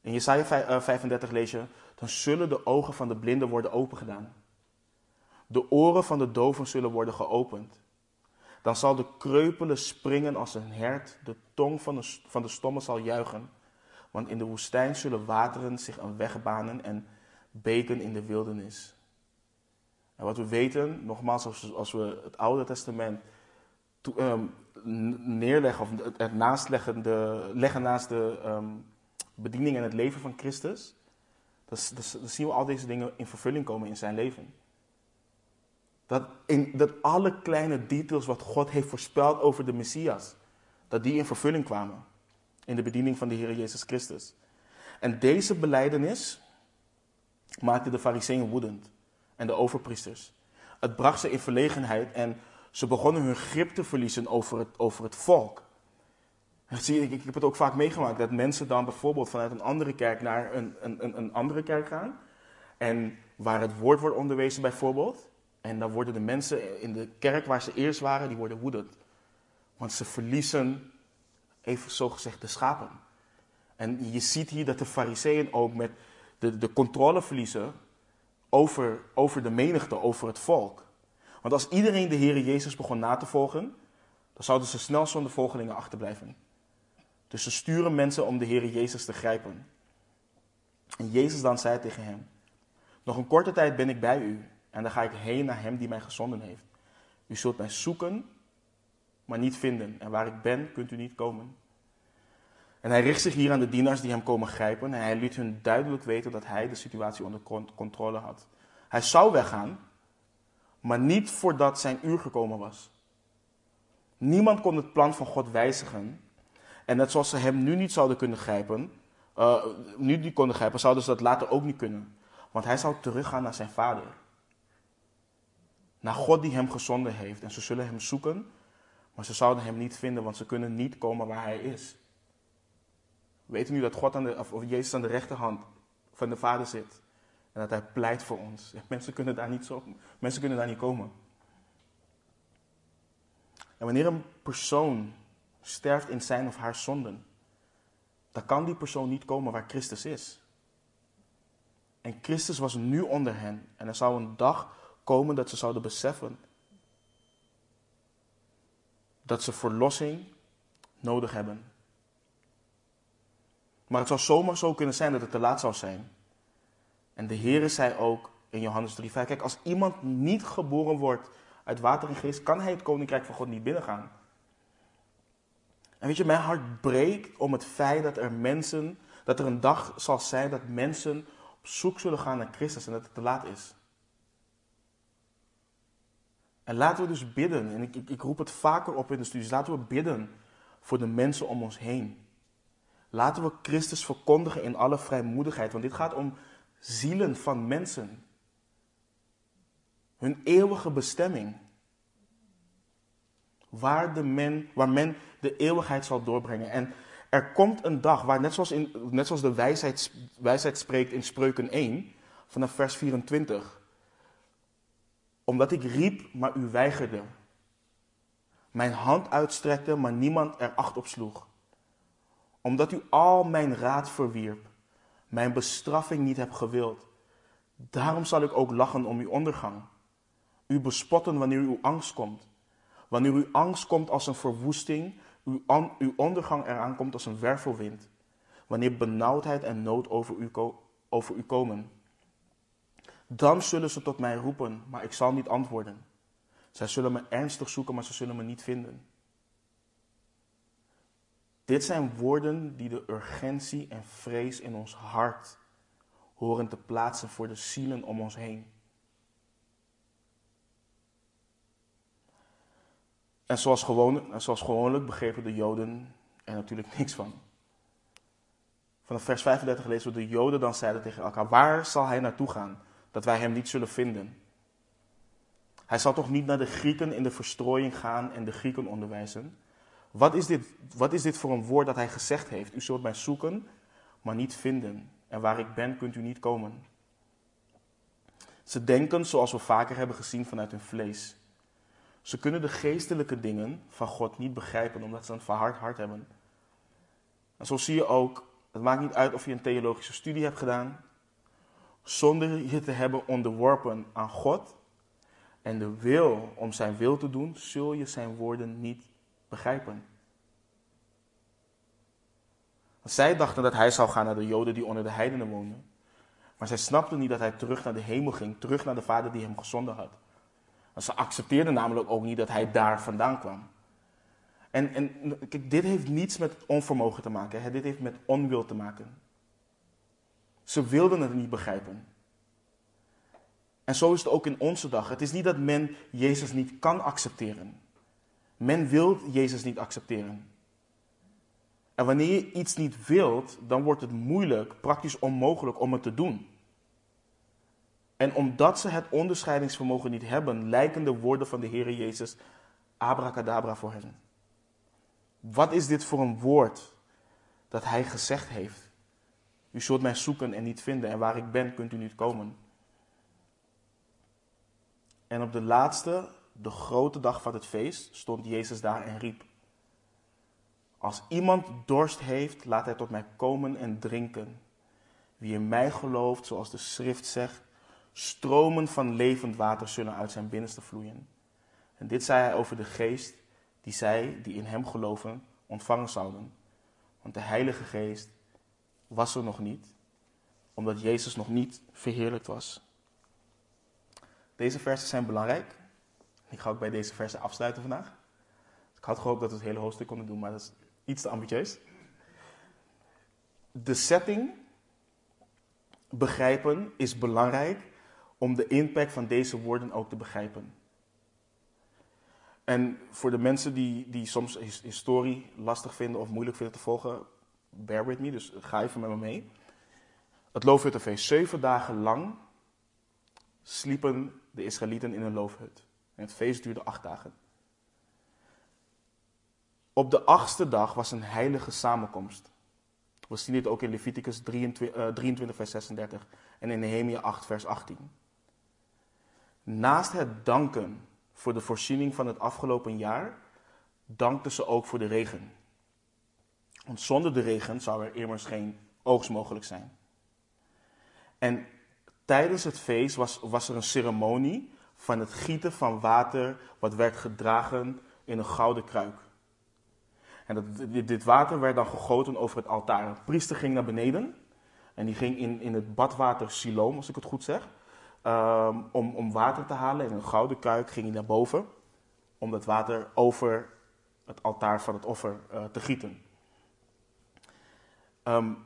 In Jesaja 35 eh, lees je, dan zullen de ogen van de blinden worden opengedaan. De oren van de doven zullen worden geopend. Dan zal de kreupele springen als een hert, de tong van de, van de stomme zal juichen. Want in de woestijn zullen wateren zich een weg banen en beken in de wildernis. En wat we weten, nogmaals, als, we het Oude Testament um, neerleggen, of het naast leggen, de, leggen naast de um, bediening en het leven van Christus, dan, zien we al deze dingen in vervulling komen in zijn leven. Dat, in, dat alle kleine details wat God heeft voorspeld over de Messias, dat die in vervulling kwamen in de bediening van de Heer Jezus Christus. En deze beleidenis maakte de fariseeën woedend en de overpriesters. Het bracht ze in verlegenheid en ze begonnen hun grip te verliezen over het, over het volk. Zie, ik, ik heb het ook vaak meegemaakt dat mensen dan bijvoorbeeld vanuit een andere kerk naar een, een, een andere kerk gaan. En waar het woord wordt onderwezen bijvoorbeeld. En dan worden de mensen in de kerk waar ze eerst waren, die worden woedend. Want ze verliezen, even zo gezegd, de schapen. En je ziet hier dat de fariseeën ook met de, de controle verliezen over, over de menigte, over het volk. Want als iedereen de Heer Jezus begon na te volgen, dan zouden ze snel zonder volgelingen achterblijven. Dus ze sturen mensen om de Heer Jezus te grijpen. En Jezus dan zei tegen hem, nog een korte tijd ben ik bij u En dan ga ik heen naar hem die mij gezonden heeft. U zult mij zoeken, maar niet vinden. En waar ik ben, kunt u niet komen. En hij richt zich hier aan de dienaars die hem komen grijpen. En hij liet hun duidelijk weten dat hij de situatie onder controle had. Hij zou weggaan, maar niet voordat zijn uur gekomen was. Niemand kon het plan van God wijzigen. En net zoals ze hem nu niet zouden kunnen grijpen, uh, nu konden grijpen, zouden ze dat later ook niet kunnen. Want hij zou teruggaan naar zijn vader. Naar God die hem gezonden heeft. En ze zullen hem zoeken, maar ze zouden hem niet vinden, want ze kunnen niet komen waar hij is. We weten nu dat God aan de, of Jezus aan de rechterhand van de Vader zit. En dat hij pleit voor ons. Mensen kunnen daar niet, zo, mensen kunnen daar niet komen. En wanneer een persoon sterft in zijn of haar zonden, dan kan die persoon niet komen waar Christus is. En Christus was nu onder hen. En er zou een dag komen dat ze zouden beseffen dat ze verlossing nodig hebben. Maar het zou zomaar zo kunnen zijn dat het te laat zou zijn. En de Heere zei ook in Johannes 3, kijk, als iemand niet geboren wordt uit water en geest, kan hij het koninkrijk van God niet binnengaan. En weet je, mijn hart breekt om het feit dat er mensen, dat er een dag zal zijn dat mensen op zoek zullen gaan naar Christus en dat het te laat is. En laten we dus bidden, en ik, ik, ik roep het vaker op in de studies, laten we bidden voor de mensen om ons heen. Laten we Christus verkondigen in alle vrijmoedigheid, want dit gaat om zielen van mensen. Hun eeuwige bestemming. Waar, de men, waar men de eeuwigheid zal doorbrengen. En er komt een dag waar, net zoals, in, net zoals de wijsheid, wijsheid spreekt in Spreuken 1, vanaf vers 24. Omdat ik riep, maar u weigerde. Mijn hand uitstrekte, maar niemand er acht op sloeg. Omdat u al mijn raad verwierp, mijn bestraffing niet hebt gewild. Daarom zal ik ook lachen om uw ondergang. U bespotten wanneer uw angst komt. Wanneer uw angst komt als een verwoesting, uw, uw ondergang eraan komt als een wervelwind. Wanneer benauwdheid en nood over u, over u komen. Dan zullen ze tot mij roepen, maar ik zal niet antwoorden. Zij zullen me ernstig zoeken, maar ze zullen me niet vinden. Dit zijn woorden die de urgentie en vrees in ons hart horen te plaatsen voor de zielen om ons heen. En zoals, gewoon, zoals gewoonlijk begrepen de Joden er natuurlijk niks van. Vanaf vers 35 lezen we de Joden dan zeiden tegen elkaar: Waar zal hij naartoe gaan, dat wij hem niet zullen vinden? Hij zal toch niet naar de Grieken in de verstrooiing gaan en de Grieken onderwijzen? Wat is, dit, wat is dit voor een woord dat hij gezegd heeft? U zult mij zoeken, maar niet vinden. En waar ik ben, kunt u niet komen. Ze denken, zoals we vaker hebben gezien, vanuit hun vlees. Ze kunnen de geestelijke dingen van God niet begrijpen, omdat ze een verhard hart hebben. En zo zie je ook, het maakt niet uit of je een theologische studie hebt gedaan, zonder je te hebben onderworpen aan God en de wil om zijn wil te doen, zul je zijn woorden niet begrijpen. Zij dachten dat hij zou gaan naar de Joden die onder de heidenen woonden. Maar zij snapten niet dat hij terug naar de hemel ging, terug naar de Vader die hem gezonden had. Ze accepteerden namelijk ook niet dat hij daar vandaan kwam. En, en dit heeft niets met onvermogen te maken, hè? dit heeft met onwil te maken. Ze wilden het niet begrijpen. En zo is het ook in onze dag. Het is niet dat men Jezus niet kan accepteren. Men wil Jezus niet accepteren. En wanneer je iets niet wilt, dan wordt het moeilijk, praktisch onmogelijk om het te doen. En omdat ze het onderscheidingsvermogen niet hebben, lijken de woorden van de Heer Jezus abracadabra voor hen. Wat is dit voor een woord dat Hij gezegd heeft? U zult mij zoeken en niet vinden, en waar ik ben kunt u niet komen. En op de laatste de grote dag van het feest, stond Jezus daar en riep: Als iemand dorst heeft, laat hij tot mij komen en drinken. Wie in mij gelooft, zoals de schrift zegt, stromen van levend water zullen uit zijn binnenste vloeien. En dit zei hij over de geest die zij, die in hem geloven, ontvangen zouden. Want de Heilige Geest was er nog niet, omdat Jezus nog niet verheerlijkt was. Deze versen zijn belangrijk. Ik ga ook bij deze versen afsluiten vandaag. Ik had gehoopt dat we het hele hoofdstuk konden doen, maar dat is iets te ambitieus. De setting begrijpen is belangrijk om de impact van deze woorden ook te begrijpen. En voor de mensen die, die soms historie lastig vinden of moeilijk vinden te volgen, bear with me, dus ga even met me mee. Het loofhuttenfeest, zeven dagen lang sliepen de Israëlieten in een loofhut. En het feest duurde acht dagen. Op de achtste dag was een heilige samenkomst. We zien dit ook in Leviticus 23, 23 eh, vers 36 en in Nehemia 8 vers 18. Naast het danken voor de voorziening van het afgelopen jaar, dankten ze ook voor de regen. Want zonder de regen zou er immers geen oogst mogelijk zijn. En tijdens het feest was, was er een ceremonie van het gieten van water, wat werd gedragen in een gouden kruik. En dat, dit, water werd dan gegoten over het altaar. De priester ging naar beneden en die ging in, in het badwater Siloam, als ik het goed zeg, um, om, om water te halen. In een gouden kuik ging hij naar boven om dat water over het altaar van het offer uh, te gieten. Um,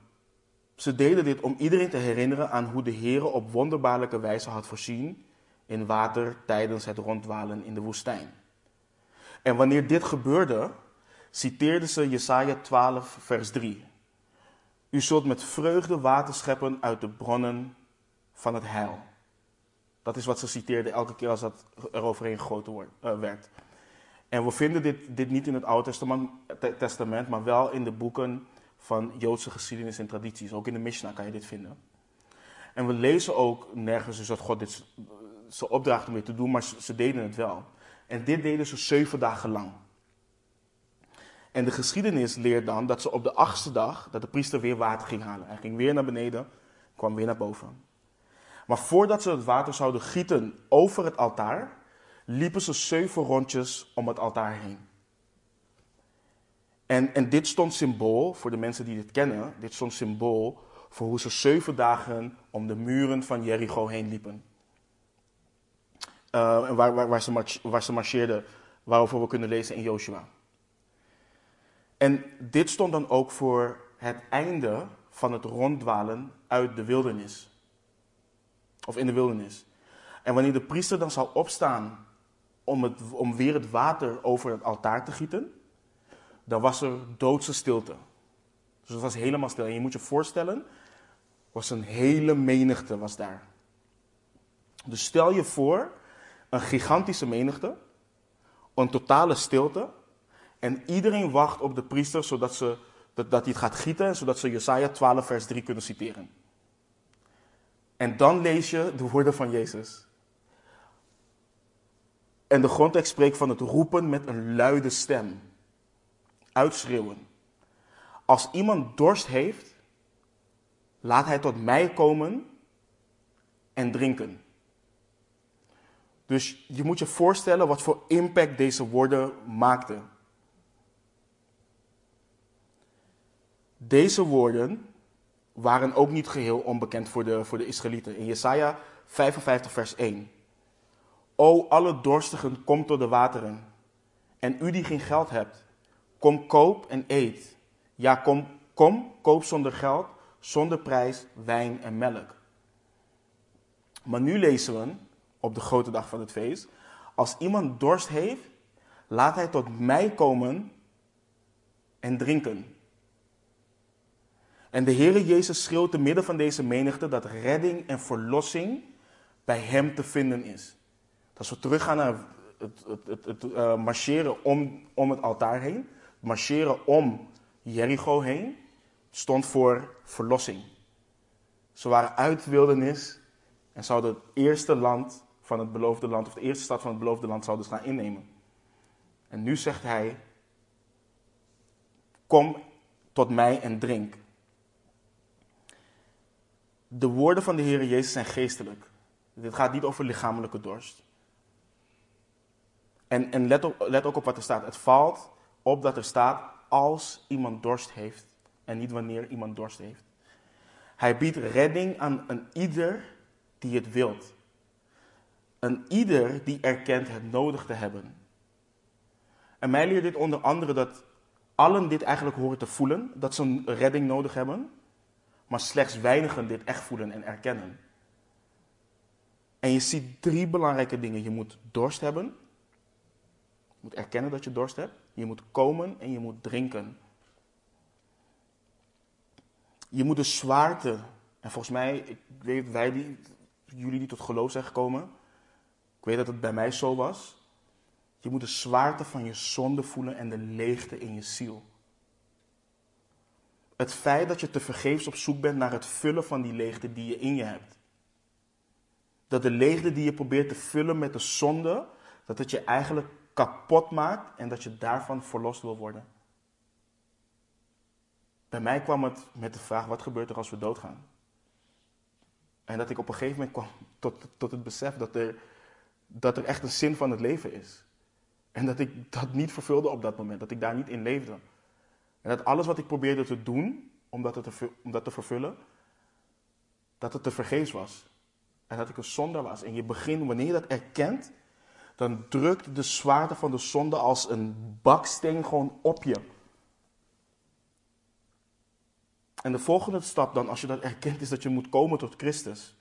ze deden dit om iedereen te herinneren aan hoe de Heer op wonderbaarlijke wijze had voorzien in water tijdens het rondwalen in de woestijn. En wanneer dit gebeurde, citeerden ze Jesaja 12, vers 3. U zult met vreugde water scheppen uit de bronnen van het heil. Dat is wat ze citeerden elke keer als dat eroverheen gegoten uh, werd. En we vinden dit, dit niet in het Oude Testament, maar wel in de boeken van Joodse geschiedenis en tradities. Ook in de Mishnah kan je dit vinden. En we lezen ook nergens dus dat God dit ze opdracht om dit te doen, maar ze, ze deden het wel. En dit deden ze zeven dagen lang. En de geschiedenis leert dan dat ze op de achtste dag, dat de priester weer water ging halen. Hij ging weer naar beneden, kwam weer naar boven. Maar voordat ze het water zouden gieten over het altaar, liepen ze zeven rondjes om het altaar heen. En, en dit stond symbool, voor de mensen die dit kennen, dit stond symbool voor hoe ze zeven dagen om de muren van Jericho heen liepen. Uh, waar, waar, waar, ze waar ze marcheerden, waarover we kunnen lezen in Joshua. En dit stond dan ook voor het einde van het ronddwalen uit de wildernis. Of in de wildernis. En wanneer de priester dan zou opstaan om, het, om weer het water over het altaar te gieten, dan was er doodse stilte. Dus het was helemaal stil. En je moet je voorstellen, was een hele menigte was daar. Dus stel je voor, een gigantische menigte, een totale stilte, en iedereen wacht op de priester zodat ze, dat, dat hij het gaat gieten, zodat ze Jesaja 12 vers 3 kunnen citeren. En dan lees je de woorden van Jezus. En de grondtekst spreekt van het roepen met een luide stem uitschreeuwen. Als iemand dorst heeft, laat hij tot mij komen en drinken. Dus je moet je voorstellen wat voor impact deze woorden maakten. Deze woorden waren ook niet geheel onbekend voor de, voor de Israëlieten. In Jesaja 55 vers 1. O alle dorstigen, kom tot de wateren. En u die geen geld hebt, Kom, koop en eet. Ja, kom, kom, koop zonder geld, zonder prijs, wijn en melk. Maar nu lezen we op de grote dag van het feest: Als iemand dorst heeft, laat hij tot mij komen en drinken. En de Heere Jezus schreeuwt te midden van deze menigte dat redding en verlossing bij hem te vinden is. Als we teruggaan naar het, uh, marcheren om, om het altaar heen, marcheren om Jericho heen stond voor verlossing. Ze waren uit wildernis en zouden het eerste land van het beloofde land, of de eerste stad van het beloofde land, zouden gaan innemen. En nu zegt hij: Kom tot mij en drink. De woorden van de Heer Jezus zijn geestelijk. Dit gaat niet over lichamelijke dorst. En, en let, op, let ook op wat er staat. Het valt opdat er staat als iemand dorst heeft en niet wanneer iemand dorst heeft. Hij biedt redding aan een ieder die het wilt. een ieder die erkent het nodig te hebben. En mij leert dit onder andere dat allen dit eigenlijk horen te voelen, dat ze een redding nodig hebben, maar slechts weinigen dit echt voelen en erkennen. En je ziet drie belangrijke dingen. Je moet dorst hebben. Je moet erkennen dat je dorst hebt. Je moet komen en je moet drinken. Je moet de zwaarte. En volgens mij, ik weet wij die, jullie die tot geloof zijn gekomen. Ik weet dat het bij mij zo was. Je moet de zwaarte van je zonde voelen en de leegte in je ziel. Het feit dat je te vergeefs op zoek bent naar het vullen van die leegte die je in je hebt. Dat de leegte die je probeert te vullen met de zonde, dat het je eigenlijk kapot maakt en dat je daarvan verlost wil worden. Bij mij kwam het met de vraag: wat gebeurt er als we doodgaan? En dat ik op een gegeven moment kwam tot, tot het besef dat er, dat er echt een zin van het leven is. En dat ik dat niet vervulde op dat moment, dat ik daar niet in leefde. En dat alles wat ik probeerde te doen om dat te, om dat te vervullen, dat het te vergeefs was. En dat ik een zonde was. En je begint, wanneer je dat erkent, dan drukt de zwaarte van de zonde als een baksteen gewoon op je. En de volgende stap dan, als je dat erkent, is dat je moet komen tot Christus.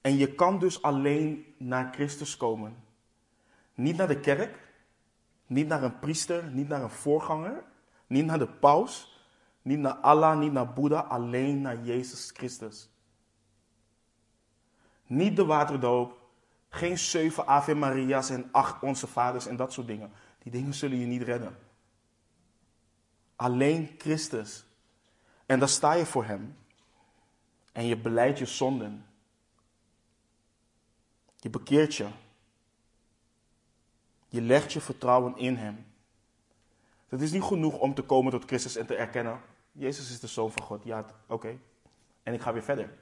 En je kan dus alleen naar Christus komen. Niet naar de kerk, niet naar een priester, niet naar een voorganger, niet naar de paus, niet naar Allah, niet naar Boeddha, alleen naar Jezus Christus. Niet de waterdoop, geen zeven Ave Maria's en acht Onze Vaders en dat soort dingen. Die dingen zullen je niet redden. Alleen Christus. En dan sta je voor Hem. En je beleidt je zonden. Je bekeert je. Je legt je vertrouwen in Hem. Het is niet genoeg om te komen tot Christus en te erkennen: Jezus is de Zoon van God. Ja, oké. En ik ga weer verder.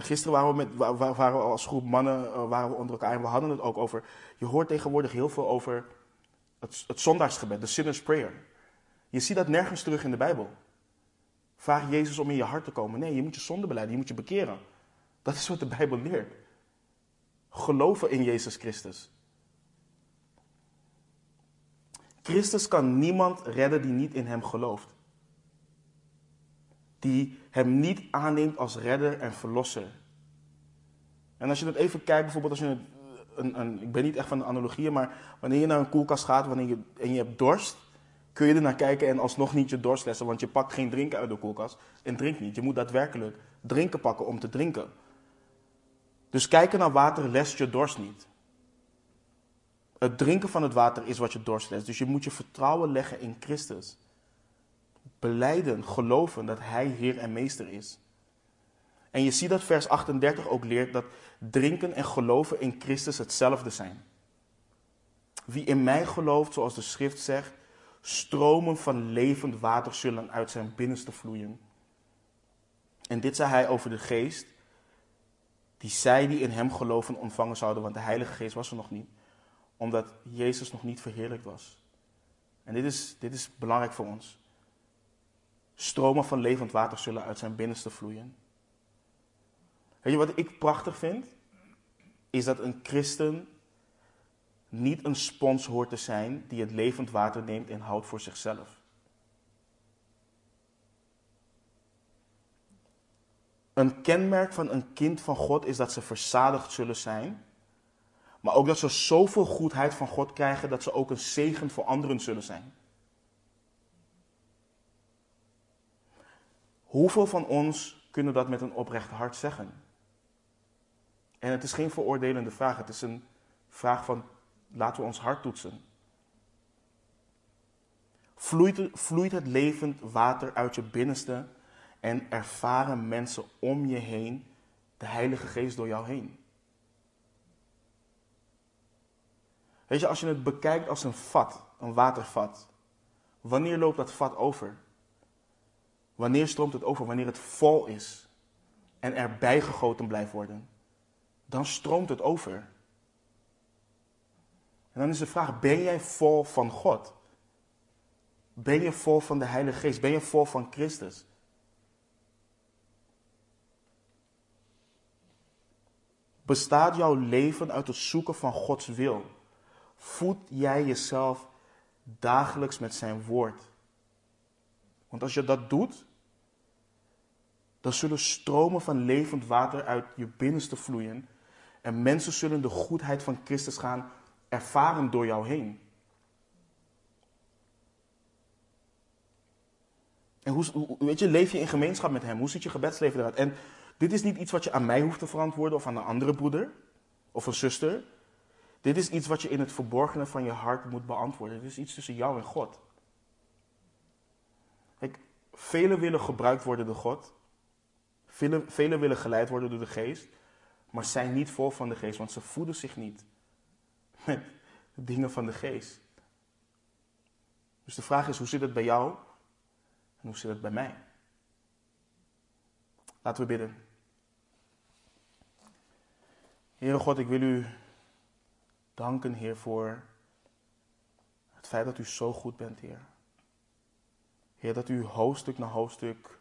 En gisteren waren we, met, waren we als groep mannen eh, waren we onder elkaar en we hadden het ook over. Je hoort tegenwoordig heel veel over het, het zondagsgebed, de sinner's prayer. Je ziet dat nergens terug in de Bijbel. Vraag Jezus om in je hart te komen. Nee, je moet je zonde beleiden, je moet je bekeren. Dat is wat de Bijbel leert. Geloven in Jezus Christus. Christus kan niemand redden die niet in Hem gelooft. Die Hem niet aanneemt als redder en verlosser. En als je dat even kijkt, bijvoorbeeld als je een, een, ik ben niet echt van de analogieën, maar wanneer je naar een koelkast gaat wanneer je, en je hebt dorst, kun je er naar kijken en alsnog niet je dorst lessen, want je pakt geen drinken uit de koelkast en drinkt niet. Je moet daadwerkelijk drinken pakken om te drinken. Dus kijken naar water lest je dorst niet. Het drinken van het water is wat je dorst lest. Dus je moet je vertrouwen leggen in Christus. Beleiden, geloven dat Hij Heer en Meester is. En je ziet dat vers 38 ook leert dat drinken en geloven in Christus hetzelfde zijn. Wie in mij gelooft, zoals de schrift zegt, stromen van levend water zullen uit zijn binnenste vloeien. En dit zei hij over de geest, die zij die in hem geloven ontvangen zouden, want de Heilige Geest was er nog niet, omdat Jezus nog niet verheerlijkt was. En dit is, dit is belangrijk voor ons. Stromen van levend water zullen uit zijn binnenste vloeien. Weet je wat ik prachtig vind? Is dat een christen niet een spons hoort te zijn die het levend water neemt en houdt voor zichzelf. Een kenmerk van een kind van God is dat ze verzadigd zullen zijn, maar ook dat ze zoveel goedheid van God krijgen dat ze ook een zegen voor anderen zullen zijn. Hoeveel van ons kunnen dat met een oprecht hart zeggen? En het is geen veroordelende vraag, het is een vraag van laten we ons hart toetsen. Vloeit, vloeit het levend water uit je binnenste en ervaren mensen om je heen de Heilige Geest door jou heen? Weet je, als je het bekijkt als een vat, een watervat, wanneer loopt dat vat over? Wanneer stroomt het over? Wanneer het vol is en erbij gegoten blijft worden dan stroomt het over. En dan is de vraag, ben jij vol van God? Ben je vol van de Heilige Geest? Ben je vol van Christus? Bestaat jouw leven uit het zoeken van Gods wil? Voed jij jezelf dagelijks met zijn woord? Want als je dat doet, dan zullen stromen van levend water uit je binnenste vloeien. En mensen zullen de goedheid van Christus gaan ervaren door jou heen. En hoe, weet je, leef je in gemeenschap met Hem? Hoe ziet je gebedsleven eruit? En dit is niet iets wat je aan mij hoeft te verantwoorden of aan een andere broeder of een zuster. Dit is iets wat je in het verborgene van je hart moet beantwoorden. Dit is iets tussen jou en God. Kijk, velen willen gebruikt worden door God. Velen, willen geleid worden door de geest. Maar zijn niet vol van de geest, want ze voeden zich niet met dingen van de geest. Dus de vraag is, hoe zit het bij jou en hoe zit het bij mij? Laten we bidden. Heere God, ik wil u danken, Heer, voor het feit dat u zo goed bent, Heer. Heer, dat u hoofdstuk na hoofdstuk,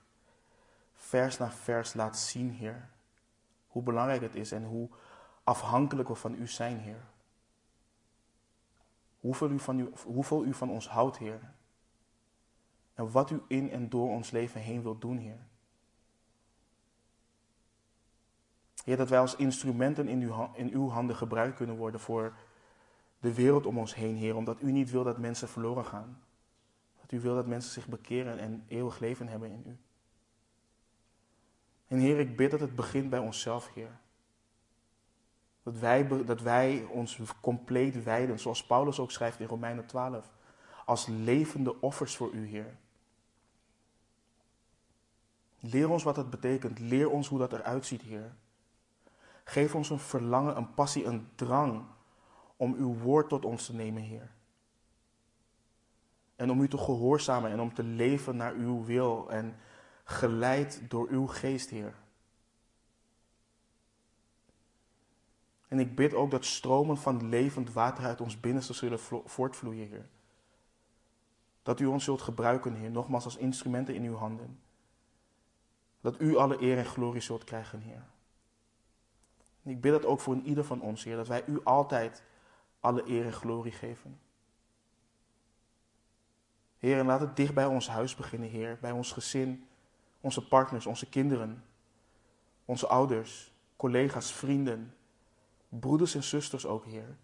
vers na vers laat zien, Heer, hoe belangrijk het is en hoe afhankelijk we van u zijn, Heer. Hoeveel u van, u, hoeveel u van ons houdt, Heer. En wat u in en door ons leven heen wilt doen, Heer. Heer, dat wij als instrumenten in uw, in uw handen gebruikt kunnen worden voor de wereld om ons heen, Heer. Omdat u niet wil dat mensen verloren gaan. Dat u wil dat mensen zich bekeren en eeuwig leven hebben in u. En Heer, ik bid dat het begint bij onszelf, Heer. Dat wij, dat wij ons compleet wijden, zoals Paulus ook schrijft in Romeinen 12, als levende offers voor u, Heer. Leer ons wat dat betekent. Leer ons hoe dat eruit ziet, Heer. Geef ons een verlangen, een passie, een drang om uw woord tot ons te nemen, Heer. En om u te gehoorzamen en om te leven naar uw wil en geleid door uw geest, Heer. En ik bid ook dat stromen van levend water uit ons binnenste zullen voortvloeien, Heer. Dat u ons zult gebruiken, Heer, nogmaals als instrumenten in uw handen. Dat u alle eer en glorie zult krijgen, Heer. En ik bid dat ook voor een ieder van ons, Heer, dat wij u altijd alle eer en glorie geven. Heer, en laat het dicht bij ons huis beginnen, Heer, bij ons gezin, onze partners, onze kinderen, onze ouders, collega's, vrienden, broeders en zusters ook, Heer.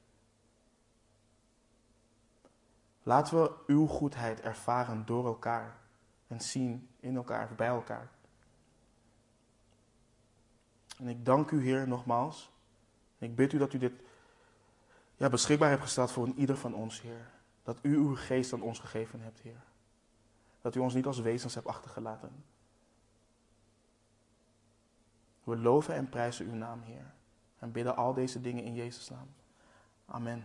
Laten we uw goedheid ervaren door elkaar en zien in elkaar, bij elkaar. En ik dank u, Heer, nogmaals. Ik bid u dat u dit ja, beschikbaar hebt gesteld voor ieder van ons, Heer. Dat u uw geest aan ons gegeven hebt, Heer. Dat u ons niet als wezens hebt achtergelaten. We loven en prijzen uw naam, Heer. En bidden al deze dingen in Jezus' naam. Amen.